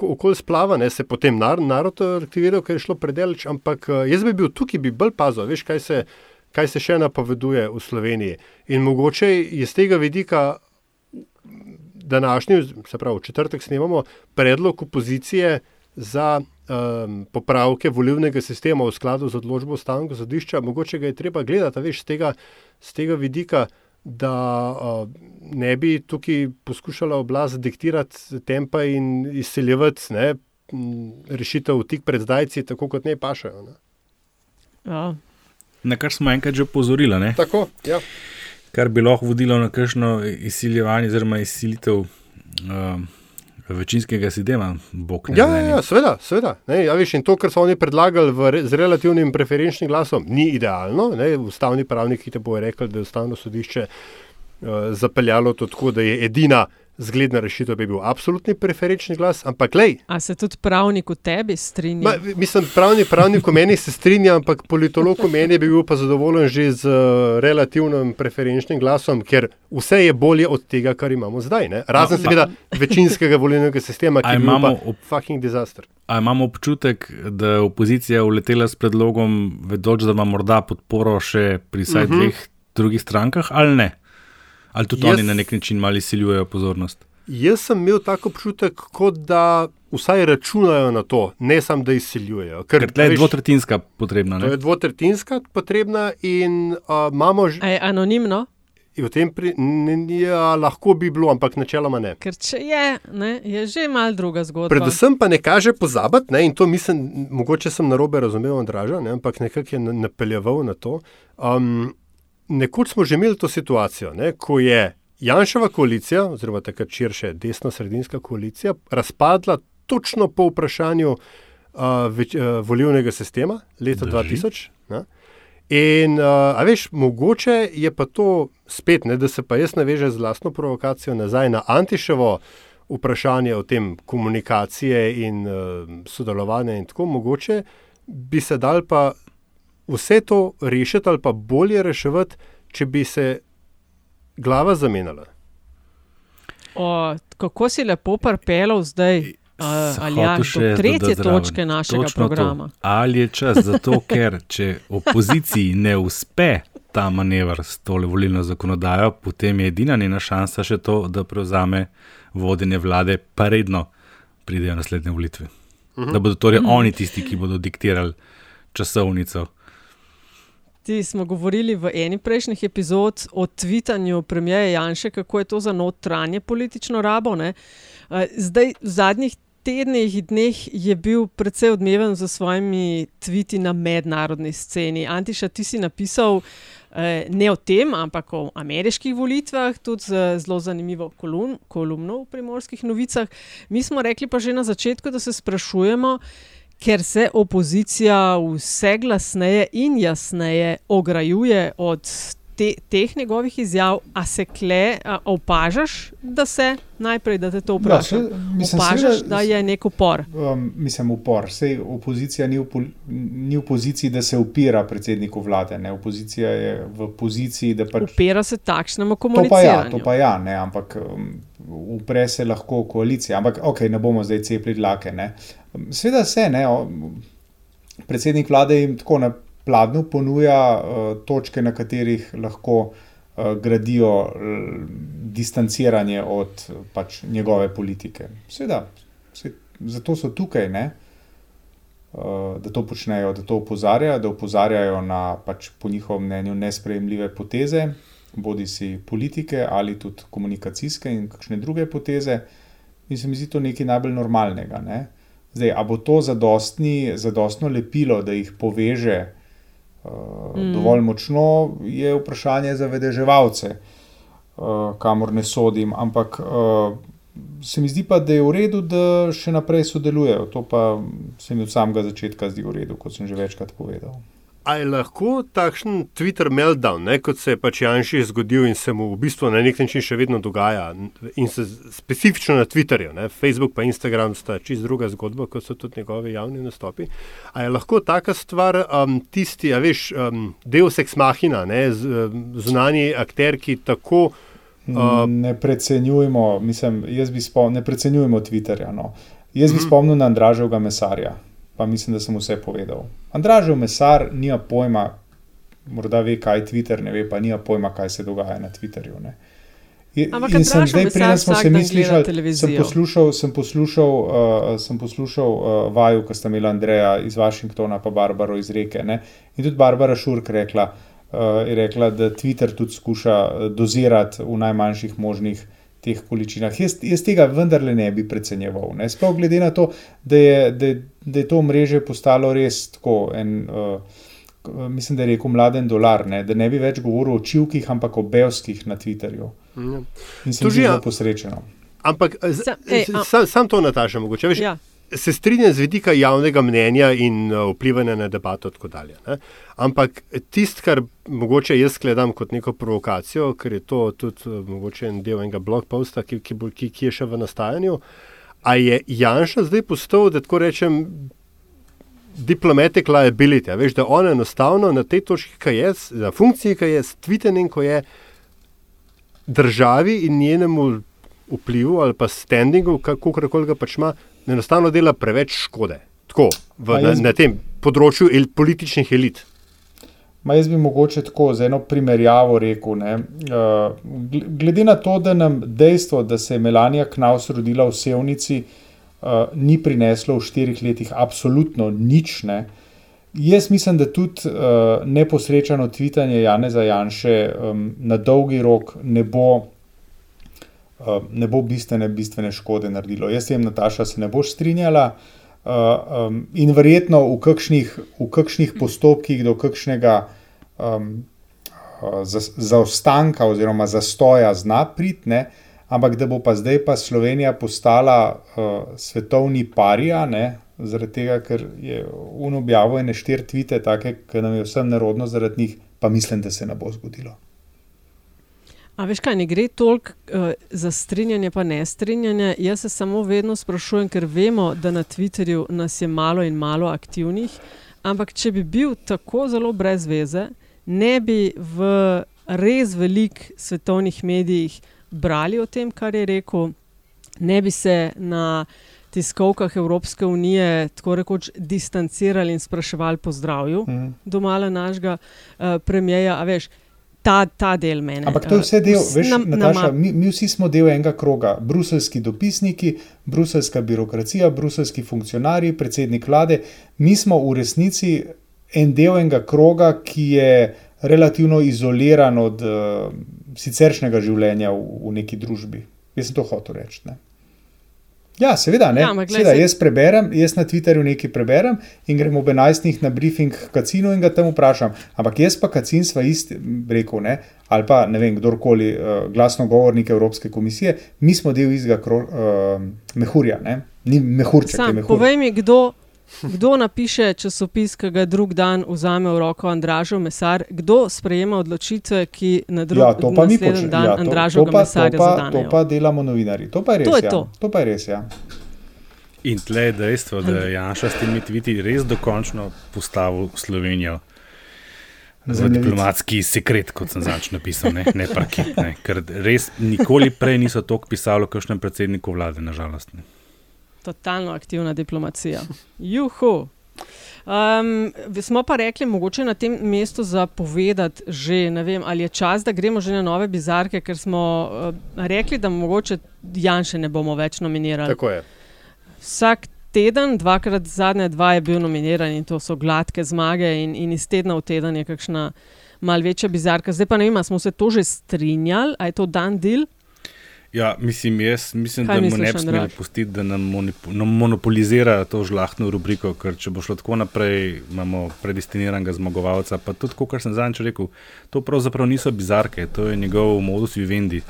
okoli splava, ne, se je potem nar, narod aktiviral, ker je šlo predaleč, ampak uh, jaz bi bil tukaj, bi bolj pazil, veš, kaj se, kaj se še napoveduje v Sloveniji. In mogoče iz tega vidika današnji, se pravi, v četrtek snemamo predlog opozicije za um, popravke volivnega sistema v skladu z odločbo ustavnega sodišča. Mogoče ga je treba gledati, veš, z tega, z tega vidika, da uh, ne bi tukaj poskušala oblast diktirati tempa in izseljevati ne, rešitev tik pred zdajci, tako kot ne pašajo. Ne. Ja. Na kar smo enkrat že opozorili, ne? Tako, ja. kar bi lahko vodilo na kakšno izsiljevanje oziroma izsilitev uh, večinskega sistema. Bog, Ja, ja, ja, seveda, seveda. Ne, ja, veš, in to, kar so oni predlagali re- z relativnim preferenčnim glasom, ni idealno. Ne, ustavni pravniki te bojo rekli, da je ustavno sodišče uh, zapeljalo to tako, da je edina zgledna rešitev bi bil absolutni preferenčni glas, ampak lej. A se tudi pravnik v tebi strinja? Ma, mislim, pravni, pravnik v meni se strinja, ampak politolog v meni bi bil pa zadovoljen že z uh, relativnim preferenčnim glasom, ker vse je bolje od tega, kar imamo zdaj. Ne? Razen No, seveda večinskega volilnega sistema, ki je imamo pa fucking disaster. A imamo občutek, da je opozicija uletela s predlogom, vedoč, da ima morda podporo še pri vsaj uh Mhm. -huh. dveh drugih strankah, ali ne? Ali tudi Jaz- oni na nek način malo izsiljujejo pozornost? Jaz sem imel tako občutek, kot da vsaj računajo na to, ne samo da izsiljujejo. Ker tle je dvotretinska potrebna. To Ne? je dvotretinska potrebna in uh, imamo že. Je anonimno? V tem pri, n, ja, lahko bi bilo, ampak načeloma ne. Ker če je, ne, je že mal druga zgodba. Predvsem pa ne kaže pozabiti, ne, in to mislim, mogoče sem narobe razumel, Andraža, ne, ampak nekako je na- napeljeval na to. Um, nekoč smo že imeli to situacijo, ne, ko je Janševa koalicija, oziroma takrat širše desno-sredinska koalicija, razpadla točno po vprašanju uh, več, uh, volivnega sistema leta Drži. 2000. Ne. In, uh, a veš, mogoče je pa to spet, ne, da se pa jaz navežem z lastno provokacijo nazaj na Antiševo vprašanje o tem komunikacije in uh, sodelovanja in tako, mogoče bi se dal pa vse to rešiti ali pa bolje reševati, če bi se glava zamenjala. O, kako si lepo prpelal zdaj, uh, ali ja, do še tretje točke našega Točno to. programa. Ali je čas za to, ker če opoziciji ne uspe ta manever s tole volilno zakonodajo, potem je edina njena šansa še to, da prevzame vodenje vlade, pa redno pridejo naslednje volitve. Mhm. Da bodo torej Mhm. oni tisti, ki bodo diktirali časovnico. Ti smo govorili v eni prejšnjih epizod o tvitanju premijeja Janša, kako je to za notranje politično rabo. Ne? Eh, Zdaj, v zadnjih tednih, dneh je bil precej odmeven za svojimi tviti na mednarodni sceni. Antiša, ti si napisal eh, ne o tem, ampak o ameriških volitvah, tudi z zelo zanimivo kolum, kolumno v primorskih novicah. Mi smo rekli pa že na začetku, da se sprašujemo, ker se opozicija vse glasneje in jasneje ograjuje od te, teh njegovih izjav, a se kle a opažaš, da se najprej, da te to vprašam, Ja, saj, mislim, opažaš, seveda- da je nek upor. Um, mislim, upor. Sej opozicija ni v, pol, ni v poziciji, da se upira predsedniku vlade. Ne? Opozicija je v poziciji, da pač. Upira se takšnemu To pa ja, komuniciranju. to pa ja, ne, ampak um, upre se lahko koalicija. Ampak ok, ne bomo zdaj cepili dlake. ne. Sveda se, ne. Predsednik vlade jim tako na pladnju ponuja uh, točke, na katerih lahko uh, gradijo distanciranje od uh, pač, njegove politike. Seveda, se, zato so tukaj, ne. Uh, da to počnejo, da to opozarjajo, da opozarjajo na pač, po njihovem mnenju nesprejemljive poteze, bodi si politike ali tudi komunikacijske in kakšne druge poteze. In se mi zdi to nekaj najbolj normalnega. Ne? Zdaj, a bo to zadostni, zadostno lepilo, da jih poveže uh, Mm. dovolj močno, je vprašanje za vedeževalce, uh, kamor ne sodim. Ampak uh, se mi zdi pa, da je v redu, da še naprej sodelujejo. To pa se mi od samega začetka zdi v redu, kot sem že večkrat povedal. A je lahko takšen Twitter meltdown, ne, kot se je pač Janši zgodil in se mu v bistvu na nek način še vedno dogaja, in se specifično na Twitterju, ne, Facebook pa Instagram sta čist druga zgodba, kot so tudi njegovi javni nastopi. A je lahko taka stvar um, tisti, a veš, um, Deus ex machina, ne, z, zunani akter, ki tako. Uh, ne precenjujemo, mislim, jaz bi spomnil, ne precenjujemo Twitterja. No. Jaz bi Mhm. spomnil na Andraževega mesarja, pa mislim, da sem vse povedal. Andražev mesar nima pojma, morda ve, kaj je Twitter, ne ve pa nima pojma, kaj se dogaja na Twitterju. Ne. Ampak In sem zdaj, Mesar preden smo se mi slišali, sem poslušal, sem poslušal, uh, sem poslušal uh, vaju, ko sta imela Andreja iz Washingtona, pa Barbaro iz Reke. Ne? In tudi Barbara Šurk rekla, uh, je rekla, da Twitter tudi skuša uh, dozirati v najmanjših možnih teh količinah. Jaz, jaz tega vendarle ne bi precenjeval. Ne? Sploh glede na to, da je, da, da je to mreže postalo res tako en. Uh, Mislim, da je rekel mladen dolar, ne? da ne bi več govoril o čivkih, ampak o belskih na Twitterju. Ja. In se To mi že, zdi a- zelo posrečeno. Ampak z- Sam- ej, a- sam, sam to, Nataša, mogoče. Veš, Ja. Se strinjam z vidika javnega mnenja in uh, vplivanja na debato, tako dalje. Ne? Ampak tisto, kar mogoče jaz gledam kot neko provokacijo, ker je to tudi uh, mogoče en del enega blog posta, ki, ki, ki, ki je še v nastajanju. A je Janša zdaj postal, da tako rečem, diplomatic liability? Veš, da on enostavno na tej točki, ki je, na funkciji, ki je, s tvitenjem, ko je državi in njenemu vplivu ali pa standingu, kako koli ga pač ima, enostavno dela preveč škode. Tako, v, na, na tem področju el, političnih elit. Ma jaz bi mogoče tako z eno primerjavo rekel. Ne, uh, gl- glede na to, da nam dejstvo, da se je Melanija Knaus rodila v Sevnici, uh, ni prineslo v štirih letih absolutno nič. Ne. Jaz mislim, da tudi uh, neposrečeno tvitanje Janeza Janše um, na dolgi rok ne bo, uh, ne bo bistvene, bistvene škode naredilo. Jaz vem, Nataša, se ne boš strinjala. Uh, um, in verjetno v kakšnih, v kakšnih postopkih do kakšnega um, za- zaostanka oziroma zastoja zna priti, ne, ampak da bo pa zdaj pa Slovenija postala uh, svetovni parija, ne, zaradi tega, ker je un objavil ene štiri tvite, take, ki nam je vsem nerodno zaradi njih, pa mislim, da se ne bo zgodilo. A veš kaj, ne gre toliko uh, za strinjanje, pa ne strinjanje. Jaz se samo vedno sprašujem, ker vemo, da na Twitterju nas je malo in malo aktivnih. Ampak, če bi bil tako zelo brez veze, ne bi v res velikih svetovnih medijih brali o tem, kar je rekel, ne bi se na tiskovkah Evropske unije tako rekoč distancirali in spraševali po zdravju Mhm. domala našega uh, premijeja. A veš, ta, ta del mene. Ampak to je vse eh, del, vs- veš, nam- Nataša, nama- mi, mi vsi smo del enega kroga. Bruselski dopisniki, bruselska birokracija, bruselski funkcionarji, predsednik vlade. Mi smo v resnici en del enega kroga, ki je relativno izoliran od uh, siceršnjega življenja v, v neki družbi. Jaz sem to hotel reči. Ne? Ja, seveda, ne. Ja, glej, seveda, jaz preberem, jaz na Twitterju nekaj preberem in grem ob 11. na briefing k Kacinu in ga tam vprašam. Ampak jaz pa Kacin sva isti rekel, ne, ali pa ne vem, kdorkoli, uh, glasnogovornik Evropske komisije, mi smo del istega uh, mehurja, ne. Ni mehurček, Sam, mehur. povej mi, kdo, kdo napiše časopis, ki ga drug dan vzame v roko Andražov mesar, kdo sprejema odločitve, ki na drug Ja, to pa mi naslednji počnemo. dan Ja, to, to, Andražovega pa, to, pa, to pa delamo novinari. To pa je res. To je ja. to. to pa je res, ja. In tle je dejstvo, da je Janša s temi tviti res dokončno postavil Slovenijo za diplomatski sekret, kot sem začel napisal, ne, ne parkit. Ne. Ker res nikoli prej niso toliko pisali o kakšnem predsedniku vlade, nažalost. Ne. Totalno aktivna diplomacija. Juhu. Um, smo pa rekli, mogoče na tem mestu zapovedati, že, ne vem, ali je čas, da gremo že na nove bizarke, ker smo uh, rekli, da mogoče Janša ne bomo več nominirali. Tako je. Vsak teden, dvakrat zadnje dva je bil nominiran in to so gladke zmage, in, in iz tedna v teden je kakšna mal večja bizarka. Zdaj pa ne vem, smo se to že strinjali, a je to dan del. Ja, mislim, jaz mislim, Kaj da mu misliš, ne bi smeli pustiti, da nam monip- nam monopolizira to žlahtno rubriko, ker če bo šlo tako naprej, imamo predestiniranega zmagovalca. Pa tudi, kot sem zadnjič rekel, to pravzaprav niso bizarke, to je njegov modus vivendi.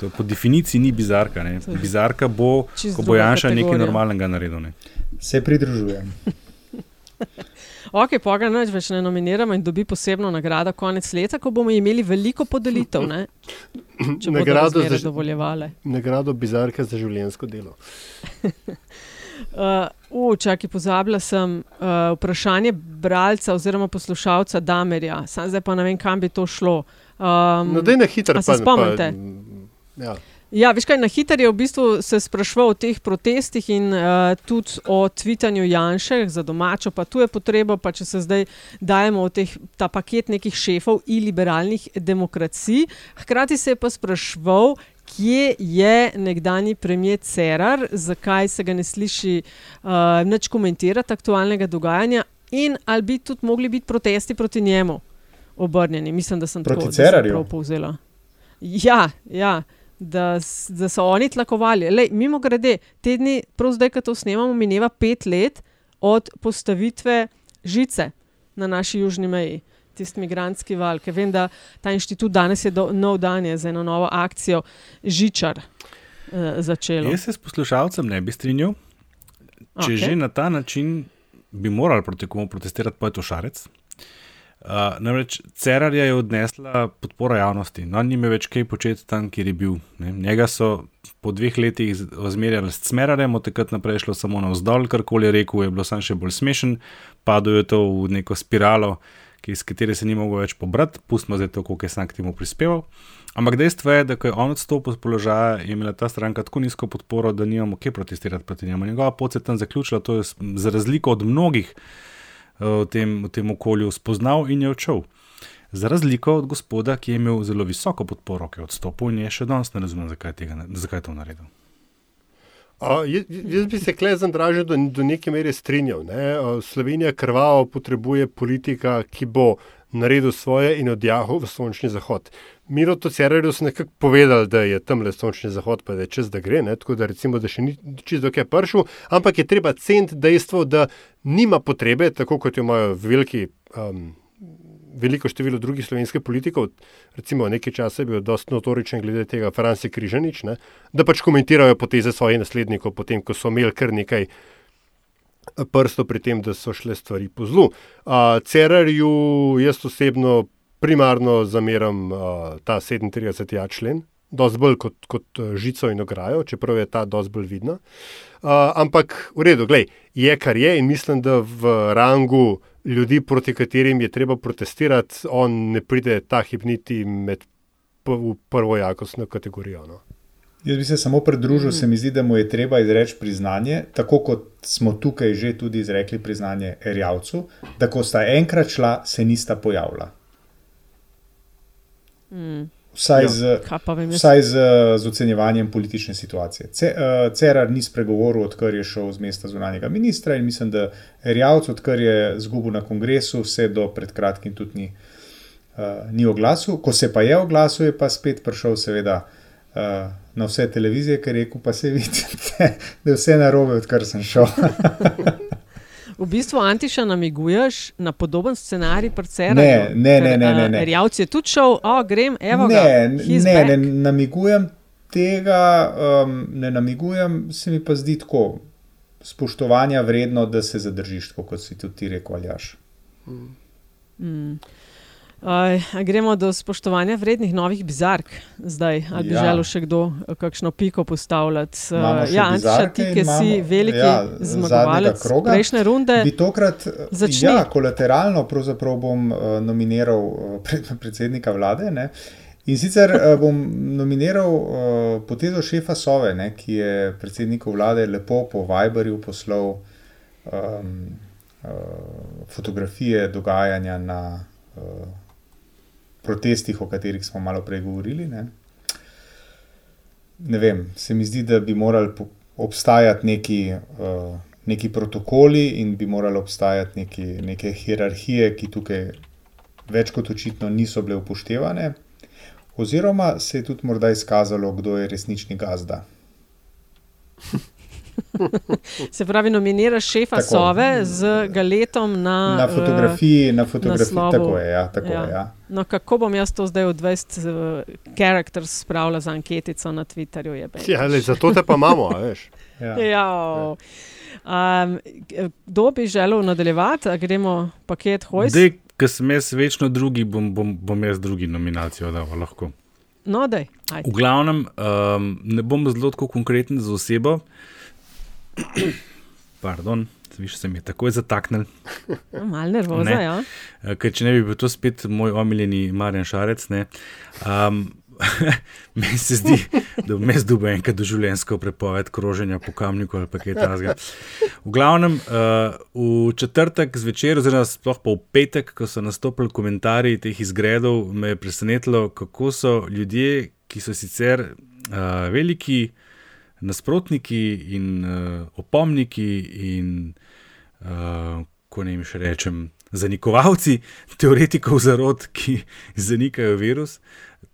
To po definiciji ni bizarka. Ne. Bizarka bo, čisto ko bo Janša nekaj kategorija. normalnega naredil. Ne. Se pridružujem. Ok, pa ga neč več ne nominiramo in dobi posebno nagrado konec leta, ko bomo imeli veliko podelitev, ne? če bodo Nagrado razmere za- dovoljevale. Nagrado bizarka za življenjsko delo. Uh, uh, čakaj, pozabila sem uh, vprašanje bralca oziroma poslušalca Damerja, sam zdaj pa ne vem, kam bi to šlo. Um, No, daj na hitro, a se spomnite? pa- Ja. Ja, veš kaj, na hiter je v bistvu se sprašval o teh protestih in uh, tudi o tvitanju Janša za domačo, pa tu je potreba, pa če se zdaj dajemo v teh, ta paket nekih šefov in liberalnih demokracij. Hkrati se je pa sprašval, kje je nekdani premijer Cerar, zakaj se ga ne sliši uh, nič komentirati aktualnega dogajanja in ali bi tudi mogli biti protesti proti njemu obrnjeni. Mislim, da sem Proti tako da sem Cerarju? prav povzela. Ja, ja. Da, da so oni tlakovali. Lej, mimo grede, te dni, prav zdaj, ko to snemamo, mineva pet let od postavitve žice na naši južni meji, tisti migranski val. Ker vem, da ta inštitut danes je do, nov dan je za eno novo akcijo Žičar uh, začelo. Jaz se s poslušalcem ne bi strinjal. Če okay. že na ta način bi morali proti komu protestirati, pa je to šarec. Uh, namreč Cerarja je odnesla podpora javnosti, no, ni me več kaj početi tam, kjer je bil. Ne. Njega so po dveh letih zmerjali s Cmerarjem, od takrat naprej je šlo samo navzdol, karkoli je rekel, je bilo samo še bolj smešen, padlo je to v neko spiralo, ki, iz katere se ni mogel več pobrati, pustimo zdaj to, koliko je sam k temu prispeval. Ampak dejstvo je, da ko je on odstopil z položaja, je imela ta stranka tako nizko podporo, da nimamo kje protestirati proti njemu. Njegova pot se je tam zaključila, to je za razliko od mnogih v tem, v tem okolju spoznal in je odšel. Za razliko od gospoda, ki je imel zelo visoko podporo, ki je odstopil in je še danes ne razumem, zakaj, tega, zakaj je to naredil. A, jaz, jaz bi se klej z Andražem do, do neke mere strinjal. Ne? A, Slovenija krvavo potrebuje politika, ki bo naredil svoje in odjahal v sončni zahod. Miro to Cererju so nekako povedali, da je tam le sončni zahod, pa da je čez da gre, ne? tako da recimo, da še ni čisto kaj pršel, ampak je treba cent dejstvo, da nima potrebe, tako kot jo imajo veliki. Um, Veliko število drugih slovenskih politikov, recimo nekaj časa je bil dosti notoričen glede tega, Franci Križanič, ne, da pač komentirajo poteze svojih naslednikov, potem ko so imeli kar nekaj prstov pri tem, da so šle stvari po zlu. Uh, Cerarju jaz osebno primarno zameram uh, ta 37. člen, dosti bolj kot, kot žico in ograjo, čeprav je ta dosti bolj vidna. Uh, ampak v redu, glej, je kar je in mislim, da v rangu ljudi, proti katerim je treba protestirati, on ne pride ta hip niti med v prvo jakostno kategorijo. No. Jaz bi se samo pridružil, se mi zdi, da mu je treba izreči priznanje, tako kot smo tukaj že tudi izrekli priznanje Erjavcu, da ko sta enkrat šla, se nista pojavila. Mm. Vsaj, Ja, z, vsaj z, z ocenjevanjem politične situacije. Ce, uh, Cerar ni spregovoril, odkar je šel z mesta zunanjega ministra in mislim, da Erjavc, odkar je zgubil na kongresu, vse do pred kratkim tudi ni, uh, ni oglasil. Ko se pa je oglasil, je pa spet prišel, seveda, uh, na vse televizije, ker je rekel, pa se vidite, da je vse narobe, odkar sem šel. V bistvu Antiša namiguješ na podoben scenarij, predvsem. Ne, ne, ne, ne, ne, ne. Rjavc je tudi šel, o, grem, evo ga. Ne, he's ne, back. ne namigujem tega, um, ne namigujem, se mi pa zdi tako spoštovanja vredno, da se zadržiš, tako kot si tudi ti rekel, Aljaš. Mm. Aj, a gremo do spoštovanja vrednih novih bizark zdaj. Ali bi Ja. želel še kdo eh, kakšno piko postavljati? Eh, še ja, Antiša, ti, ki si veliki ja, zmagovalec kroga. prejšnje runde. Bi tokrat, začni. ja, kolateralno bom uh, nominiral uh, pred, predsednika vlade. Ne? In sicer uh, bom nominiral uh, potezo šefa Sove, ne, ki je predsedniku vlade lepo po Viberju poslal um, uh, fotografije dogajanja na uh, protestih, o katerih smo malo prej govorili. Ne. ne vem, se mi zdi, da bi morali obstajati neki, uh, neki protokoli in bi morali obstajati neki, neke hierarhije, ki tukaj več kot očitno niso bile upoštevane. Oziroma se je tudi morda izkazalo, kdo je resnični gazda. Se pravi, nominiraš šefa Tako. Sove z galetom na, Na fotografiji- na fotografiji, naslovu. tako je, ja, tako je, ja. No, kako bom jaz to zdaj v 20 uh, characters spravila za anketico na Twitterju? Je Ja, le, zato te pa imamo, a veš. Ja. Ja. Um, kdo bi želel nadaljevati, a gremo paket hojs? Zdaj, ker sem jaz večno drugi, bom, bom, bom jaz drugi nominacijo dal. Lahko. No, daj. ajde. V glavnem, um, ne bom zelo tako konkreten za osebo. Pardon, viš se mi je takoj zataknil. Malo nervoza, Ne. ja. Eh, Ker če ne bi bil to spet moj omiljeni Marjan Šarec, ne. Um, meni se zdi, da jaz dobil enkrat doživljenjsko prepoved kroženja po kamniku ali kaj takega. V glavnem, uh, v četrtek zvečer, oziroma sploh pa v petek, ko so nastopili komentarji teh izgredov, me je presenetilo, kako so ljudje, ki so sicer uh, veliki nasprotniki in uh, opomniki in uh, ko ne jim še rečem, zanikovalci teoretikov zarot, ki zanikajo virus,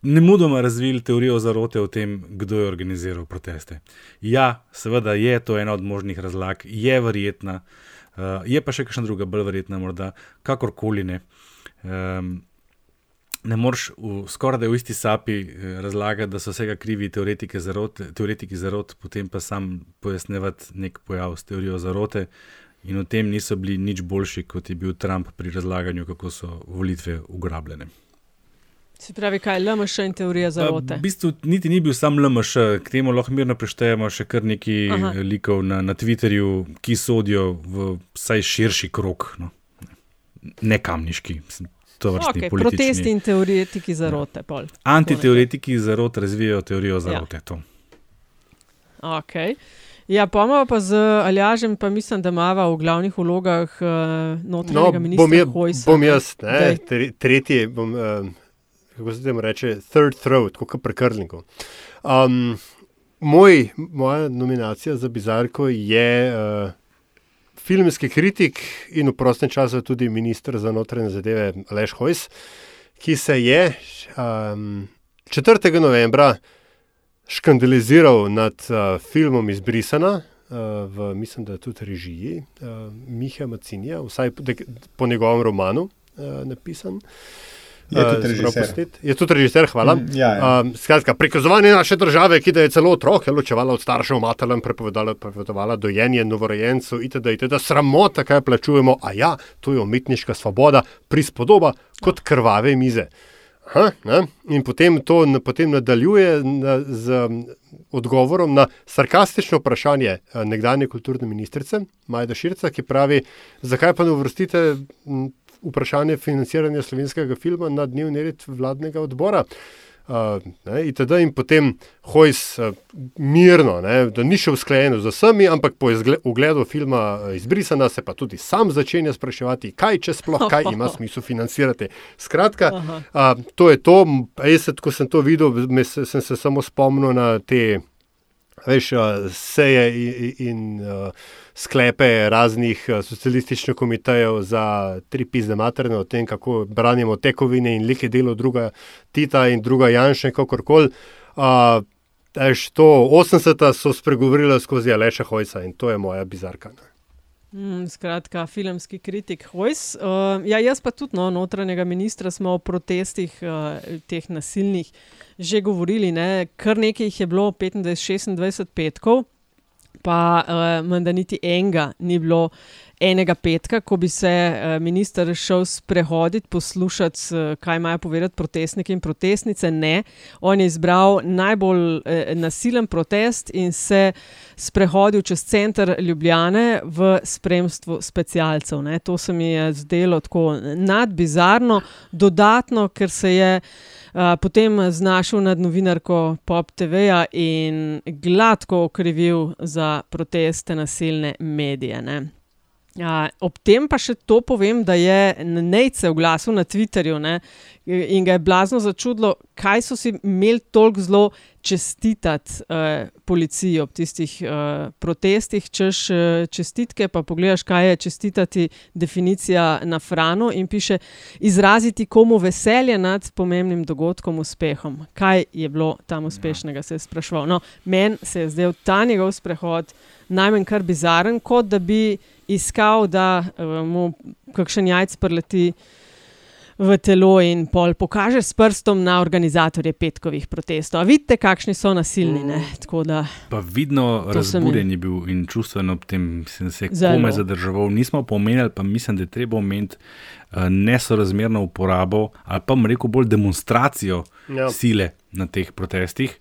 ne mudoma razvili teorijo zarote o tem, kdo je organiziral proteste. Ja, seveda je to ena od možnih razlag, je verjetna, uh, je pa še kakšna druga, bolj verjetna, morda kakorkoli ne. Um, ne moreš skoraj da v isti sapi eh, razlagati, da so vsega krivi teoretiki zarote, teoretiki zarot, potem pa sam pojasnevati nek pojav s teorijo zarote. In v tem niso bili nič boljši, kot je bil Trump pri razlaganju, kako so volitve ugrabljene. Se pravi, kaj je LMŠ in teorija zarote? V bistvu niti ni bil sam LMŠ, k temu lahko mirno preštejemo še kar nekaj Aha. Aha. likov na, na Twitterju, ki sodijo v vsaj širši krok, no. ne kamniški, to vrstni Okay, politični. protesti in teoretiki zarote. Pol. Antiteoretiki zarot razvijajo teorijo zarote. Ja. Okay. Ja, pomava pa z Aljažem, pa mislim, da imava v glavnih vlogah uh, No, notranjega ministra bom, je, Hojsa. bom jaz, ne, tre, tretji, bom, uh, kako se temu reče, third throat, kot pri Krlniku. Um, moj, moja nominacija za bizarko je uh, filmski kritik in v prostem času tudi ministr za notranje zadeve Aleš Hojs, ki se je um, 4. novembra škandaliziral nad uh, filmom Izbrisana, uh, v, mislim, da tudi režiji uh, Miha Macinija, vsaj po, dek- po njegovem romanu uh, napisan. Je tudi se pravi, režiser. Je tudi režiser, hvala. Mm, ja, ja. Um, skratka, prikazovanje naše države, ki da je celo otroke ločevala od staršev, materem prepovedala, prepovedovala dojenje novorojencev, itd., itd. Sramota, kaj plačujemo, a ja, to je umetniška svoboda, prispodoba kot krvave mize. Aha, ne? In potem to potem nadaljuje na, z odgovorom na sarkastično vprašanje eh, nekdanje kulturne ministrice Majda Širca, ki pravi, zakaj pa ne uvrstite vprašanje financiranja slovenskega filma na dnevni red vladnega odbora. Uh, ne, itd. in potem Hojs uh, mirno, ne, da ni še usklajeno z vsemi, ampak po ogledu filma uh, Izbrisana se pa tudi sam začenja spraševati, kaj če sploh kaj ima smisel financirati. Skratka, uh, to je to. Jaz, ko sem to videl, me, se, sem se samo spomnil na te veš, uh, seje in, in uh, sklepe raznih uh, socialističnih komitejev za tri pizde materne o tem, kako branimo tekovine in like delo druga Tita in druga Janša, kakorkoli. Uh, Eš, to 80-ta so spregovorili skozi Aleša Hojsa in to je moja bizarka. ne. Mm, skratka, filmski kritik Hojs. Uh, ja, jaz pa tudi no, notranjega ministra smo o protestih, uh, teh nasilnih, že govorili. Ne? Kar nekaj jih je bilo, 25-26 petkov, pa uh, menda niti enega ni bilo. Enega petka, ko bi se uh, minister šel sprehoditi, poslušati, kaj imajo povedati protestniki in protestnice. Ne, on je izbral najbolj uh, nasilen protest in se sprehodil čez center Ljubljane v spremstvu specialcev. Ne. To se mi je zdelo tako nadbizarno, dodatno, ker se je. Uh, potem znašel nad novinarko Pop TV-ja in gladko okrivil za proteste nasilne medije. Ne. Uh, ob tem pa še to povem, da je Nejce oglasil na Twitterju ne, in ga je blazno začudilo, kaj so si imeli toliko zelo čestitati uh, policiji ob tistih uh, protestih, češ uh, čestitke. Pa pogledaš, kaj je čestitati definicija na Franu in piše: izraziti komu veselje nad pomembnim dogodkom, uspehom. Kaj je bilo tam uspešnega, se je sprašval. No, Meni se je zdel ta njegov sprehod najmanj kar bizaren, kot da bi iskal, da uh, mu kakšen jajc preleti v telo in pol pokaže s prstom na organizatorje petkovih protestov. A vidite, kakšni so nasilni. Ne? Tako Da, Pa vidno razburjen je bil in čustveno ob tem sem se Zelo. komaj zadrževal. Nismo pomenili, pa mislim, da je treba omeniti uh, nesorazmerno uporabo ali pa bom rekel bolj demonstracijo Ja. ja. sile na teh protestih.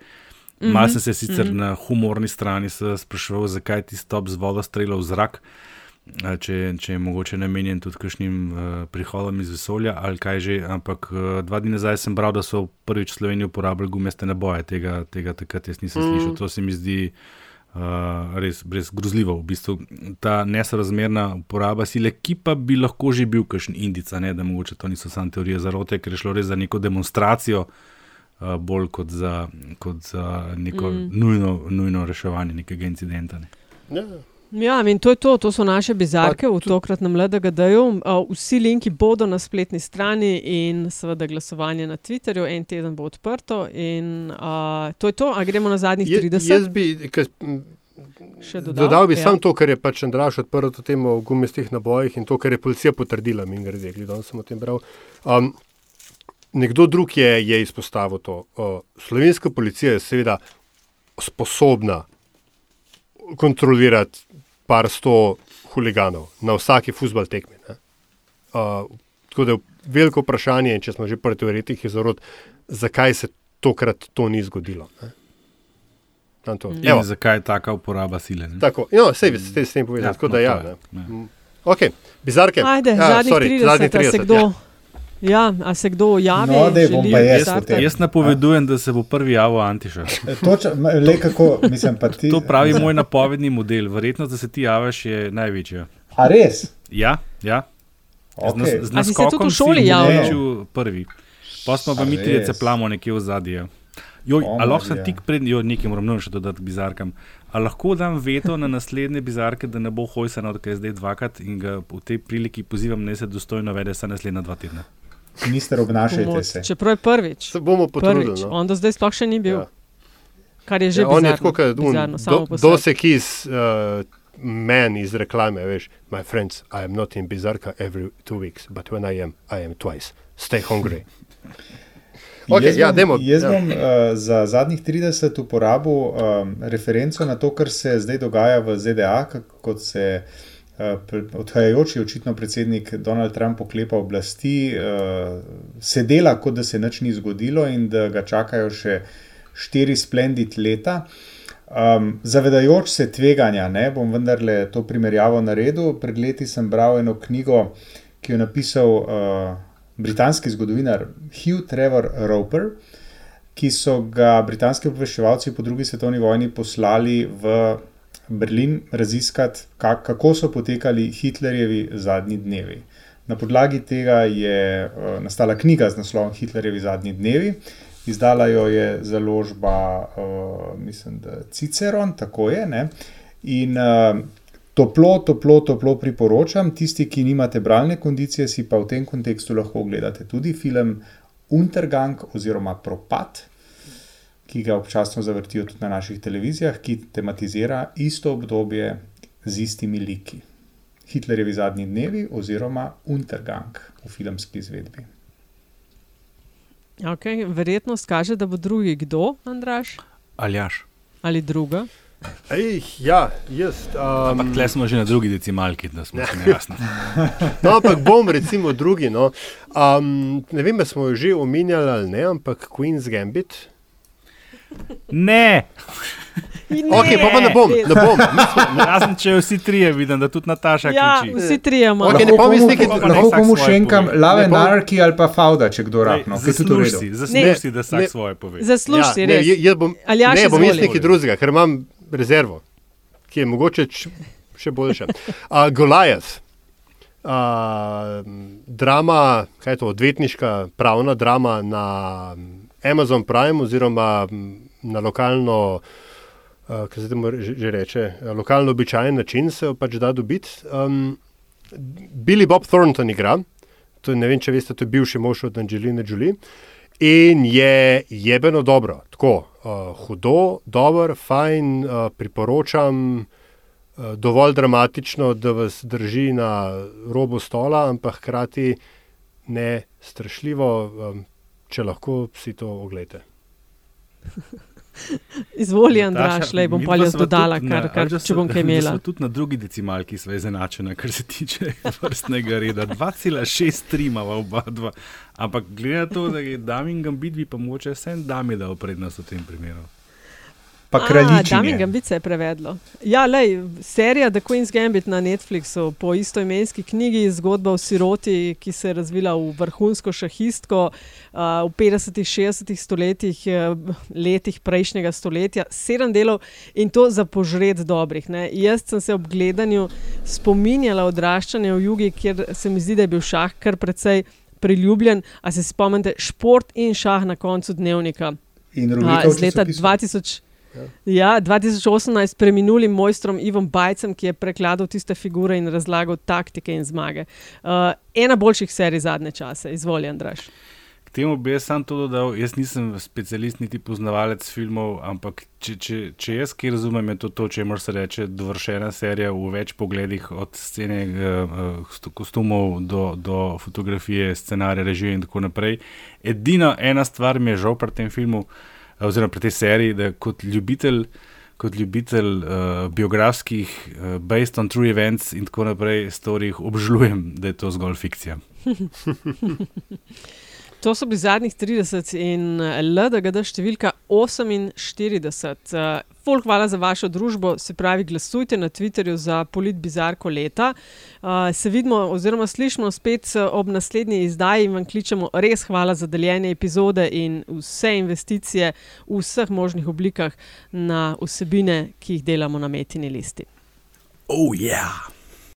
Mhm, Mal sem se sicer mhm. na humorni strani spraševal, zakaj ti stop z vodo strela v zrak, če, če je mogoče namenjen tudi kakšnim uh, prihodom iz vesolja ali kaj že. Ampak uh, dva dni nazaj sem bral, da so prvič v Sloveniji uporabljali gumijaste naboje. Tega, tega takrat jaz nisem Mm. mm. slišal. To se mi zdi uh, res, res grozljivo. V bistvu, ta nesorazmerna uporaba sile, ki pa bi lahko že bil kakšen indica, ne, da mogoče to niso samo teorije zarote, ker je šlo res za neko demonstracijo. Uh, bolj kot za, kot za neko Mm. nujno, nujno reševanje nekega incidenta. Ne. Ja. Ja, in to je to, to so naše bizarke v tokratnem LDGD-ju. Uh, Vsi linki bodo na spletni strani in seveda glasovanje na Twitterju, en teden bo odprto. In uh, to je to, a gremo na zadnjih Je- 30. Jaz bi, kaj, dodal, dodal? bi Ja. samo to, kar je pač Andraš odprl to temo o gumistih nabojih in to, kar je policija potrdila, mi grede, gledal sem o tem bral. Um, nekdo drug je, je izpostavil to. Uh, slovenska policija je seveda sposobna kontrolirati par sto huliganov na vsaki futbal tekmi. ne. Uh, tako da je veliko vprašanje, in če smo že pri teoretih izorod, zakaj se tokrat to ni zgodilo. Ne? To. In zakaj je taka uporaba sile? Ne? Tako, no, vse je s tem- s tem povedano. Ja, Ja, tako no, da ja. je, Ne. ja. Mm. Ok, bizarke. Ajde, Ja, zadnjih sorry, 30, zadnjih a se 30, kdo, ja. Ja, a se kdo javi? No, daj, bom pa jaz. Jaz napovedujem, da se bo prvi javil Antiša. Točno, ma, le kako, mislim pa ti. To pravi moj napovedni model. Verjetnost, da se ti javiš, je največja. A res? Ja, ja. Z, nas, Okej. z si v naskokom šoli si javljal? odločil prvi. Pa smo pa mi trije ceplamo nekje v zadnje. Joj, O, a lahko sem tik pred, jo, moram nujno še dodati bizarkam. A lahko dam veto na naslednje bizarke, da ne bo hojsano, ker je zdaj dvakrat in ga v tej priliki pozivam, naj se dostojno vede za naslednja dva tedna. Minister, obnašajte Pomoč. se. Čeprav je prvič. Se bomo potrudili. prvič. No. On do zdaj sploh še ni bil. Ja. Kar je že Ja, on je bizarno, tako, kot bizarno, samo po sebi. Dose Keys, uh, man iz reklame, veš, my friends, I am not in bizarka every two weeks, but when I am, I am twice. Stay hungry. Ok, jaz ja, bom, dajmo, jaz ja. bom uh, za zadnjih 30 uporabil um, referenco na to, kar se zdaj dogaja v ZDA, kot se uh, odhajajoči očitno predsednik Donald Trump oklepa oblasti, uh, se dela, kot da se nič ni zgodilo in da ga čakajo še štiri splendid leta. Um, zavedajoč se tveganja, ne, bom vendarle to primerjavo naredil. Pred leti sem bral eno knjigo, ki jo je napisal uh, britanski zgodovinar Hugh Trevor Roper, ki so ga britanski obveščevalci po drugi svetovni vojni poslali v Berlin raziskati, kak, kako so potekali Hitlerjevi zadnji dnevi. Na podlagi tega je uh, nastala knjiga z naslovom Hitlerjevi zadnji dnevi. Izdala jo je založba, uh, mislim, da Ciceron, tako je. Ne? In uh, toplo, toplo, toplo priporočam. Tisti, ki nimate bralne kondicije, si pa v tem kontekstu lahko ogledate tudi film Untergang oziroma Propad. Ki ga občasno zavrtijo tudi na naših televizijah, ki tematizira isto obdobje z istimi liki. Hitlerjevi zadnji dnevi oziroma Untergang v filmski izvedbi. Okay, verjetnost kaže, da bo drugi kdo, Andraš? Aljaš. Ali druga? Ej, ja, jaz. Um, ampak tle smo že na drugi decimalki, da smo si jasni. no, ampak bom recimo drugi. No. Um, ne vem, ali smo jo že omenjali ali ne, ampak Queen's Gambit. Ne. Ne, Ok, pa pa ne bom, ne bom. Razen če vsi trije vidim, da tudi Nataša Ja, kriči. vsi trije imamo. Ok, ne Lahko komu- nekaj- lahko ne, komu Ne and bom- Anarchy ali pa Fauda, če kdo rapno. Zasluži si, Ne. zasluži si, da vsak Ne. svoje pove. Zasluži si, ne, res. j- jaz bom, Aljaž, ne, bom jaz nekaj drugega, ker imam rezervo, ki je mogoče še boljša. Uh, Goliath. Uh, drama, kaj je to, odvetniška, pravna drama na Amazon Prime oziroma na lokalno, uh, kaj se temu že, reče, lokalno običajen način se jo pač da dobiti. Um, Billy Bob Thornton igra, to je, ne vem, če veste, to je bivši mož od Angeline Jolie. In je jebeno dobro, tako uh, hudo, dobro, fajn, uh, priporočam, uh, dovolj dramatično, da vas drži na robu stola, ampak hkrati ne strašljivo, um, če lahko si to ogledate. Izvoli, Andraš, le bom pa jaz dodala, kar, na- kar, da če bom kaj da imela. sva Tudi na drugi decimalki sva izenačena, kar se tiče vrstnega reda. 2,63 imamo oba dva. Ampak glede na to, da je Damin Gambit, bi pa mogoče vsem dami dal prednost v tem primeru. Pa Dami kraljičine. Gambit se je prevedlo. Ja, lej, serija The Queen's Gambit na Netflixu po istoimenski knjigi, zgodba o siroti, ki se je razvila v vrhunsko šahistko uh, v 50-ih, 60-ih stoletjih, uh, letih prejšnjega stoletja, sedem delov in to za požred dobrih. Ne. Jaz sem se ob gledanju spominjala odraščanja v jugi, kjer se mi zdi, da je bil šah kar precej priljubljen. A se spomnite, šport in šah na koncu dnevnika. In A, rubrika v z leta časopisu. 2000. Ja, 2018 preminulim mojstrom Ivom Bajcem, ki je prekladal tiste figure in razlagal taktike in zmage. Uh, ena boljših serij zadnje čase, izvoli, Andraš. K temu bi jaz sam to dodal. Jaz nisem specialist niti poznavalec filmov, ampak če, če, če jaz kaj razumem, je to to, če se reče dovršena serija v več pogledih, od scene uh, kostumov do, do fotografije, scenarija, režije in tako naprej. Edina ena stvar mi je žal pri tem filmu, eh, oziroma pri tej seriji, da kot ljubitelj. Kot ljubitelj uh, biografskih, uh, based on true events in tako naprej, storih, obžalujem, da je to zgolj fikcija. To so bili zadnjih 30 in eh, LDGD številka 48. Uh, Ful, hvala za vašo družbo, se pravi, glasujte na Twitterju za Polit Bizarko leta. Uh, se vidimo, oziroma slišimo spet eh, ob naslednji izdaji in vam kličemo res hvala za deljenje epizode in vse investicije v vseh možnih oblikah na vsebine, ki jih delamo na metini listi. Oh. Yeah.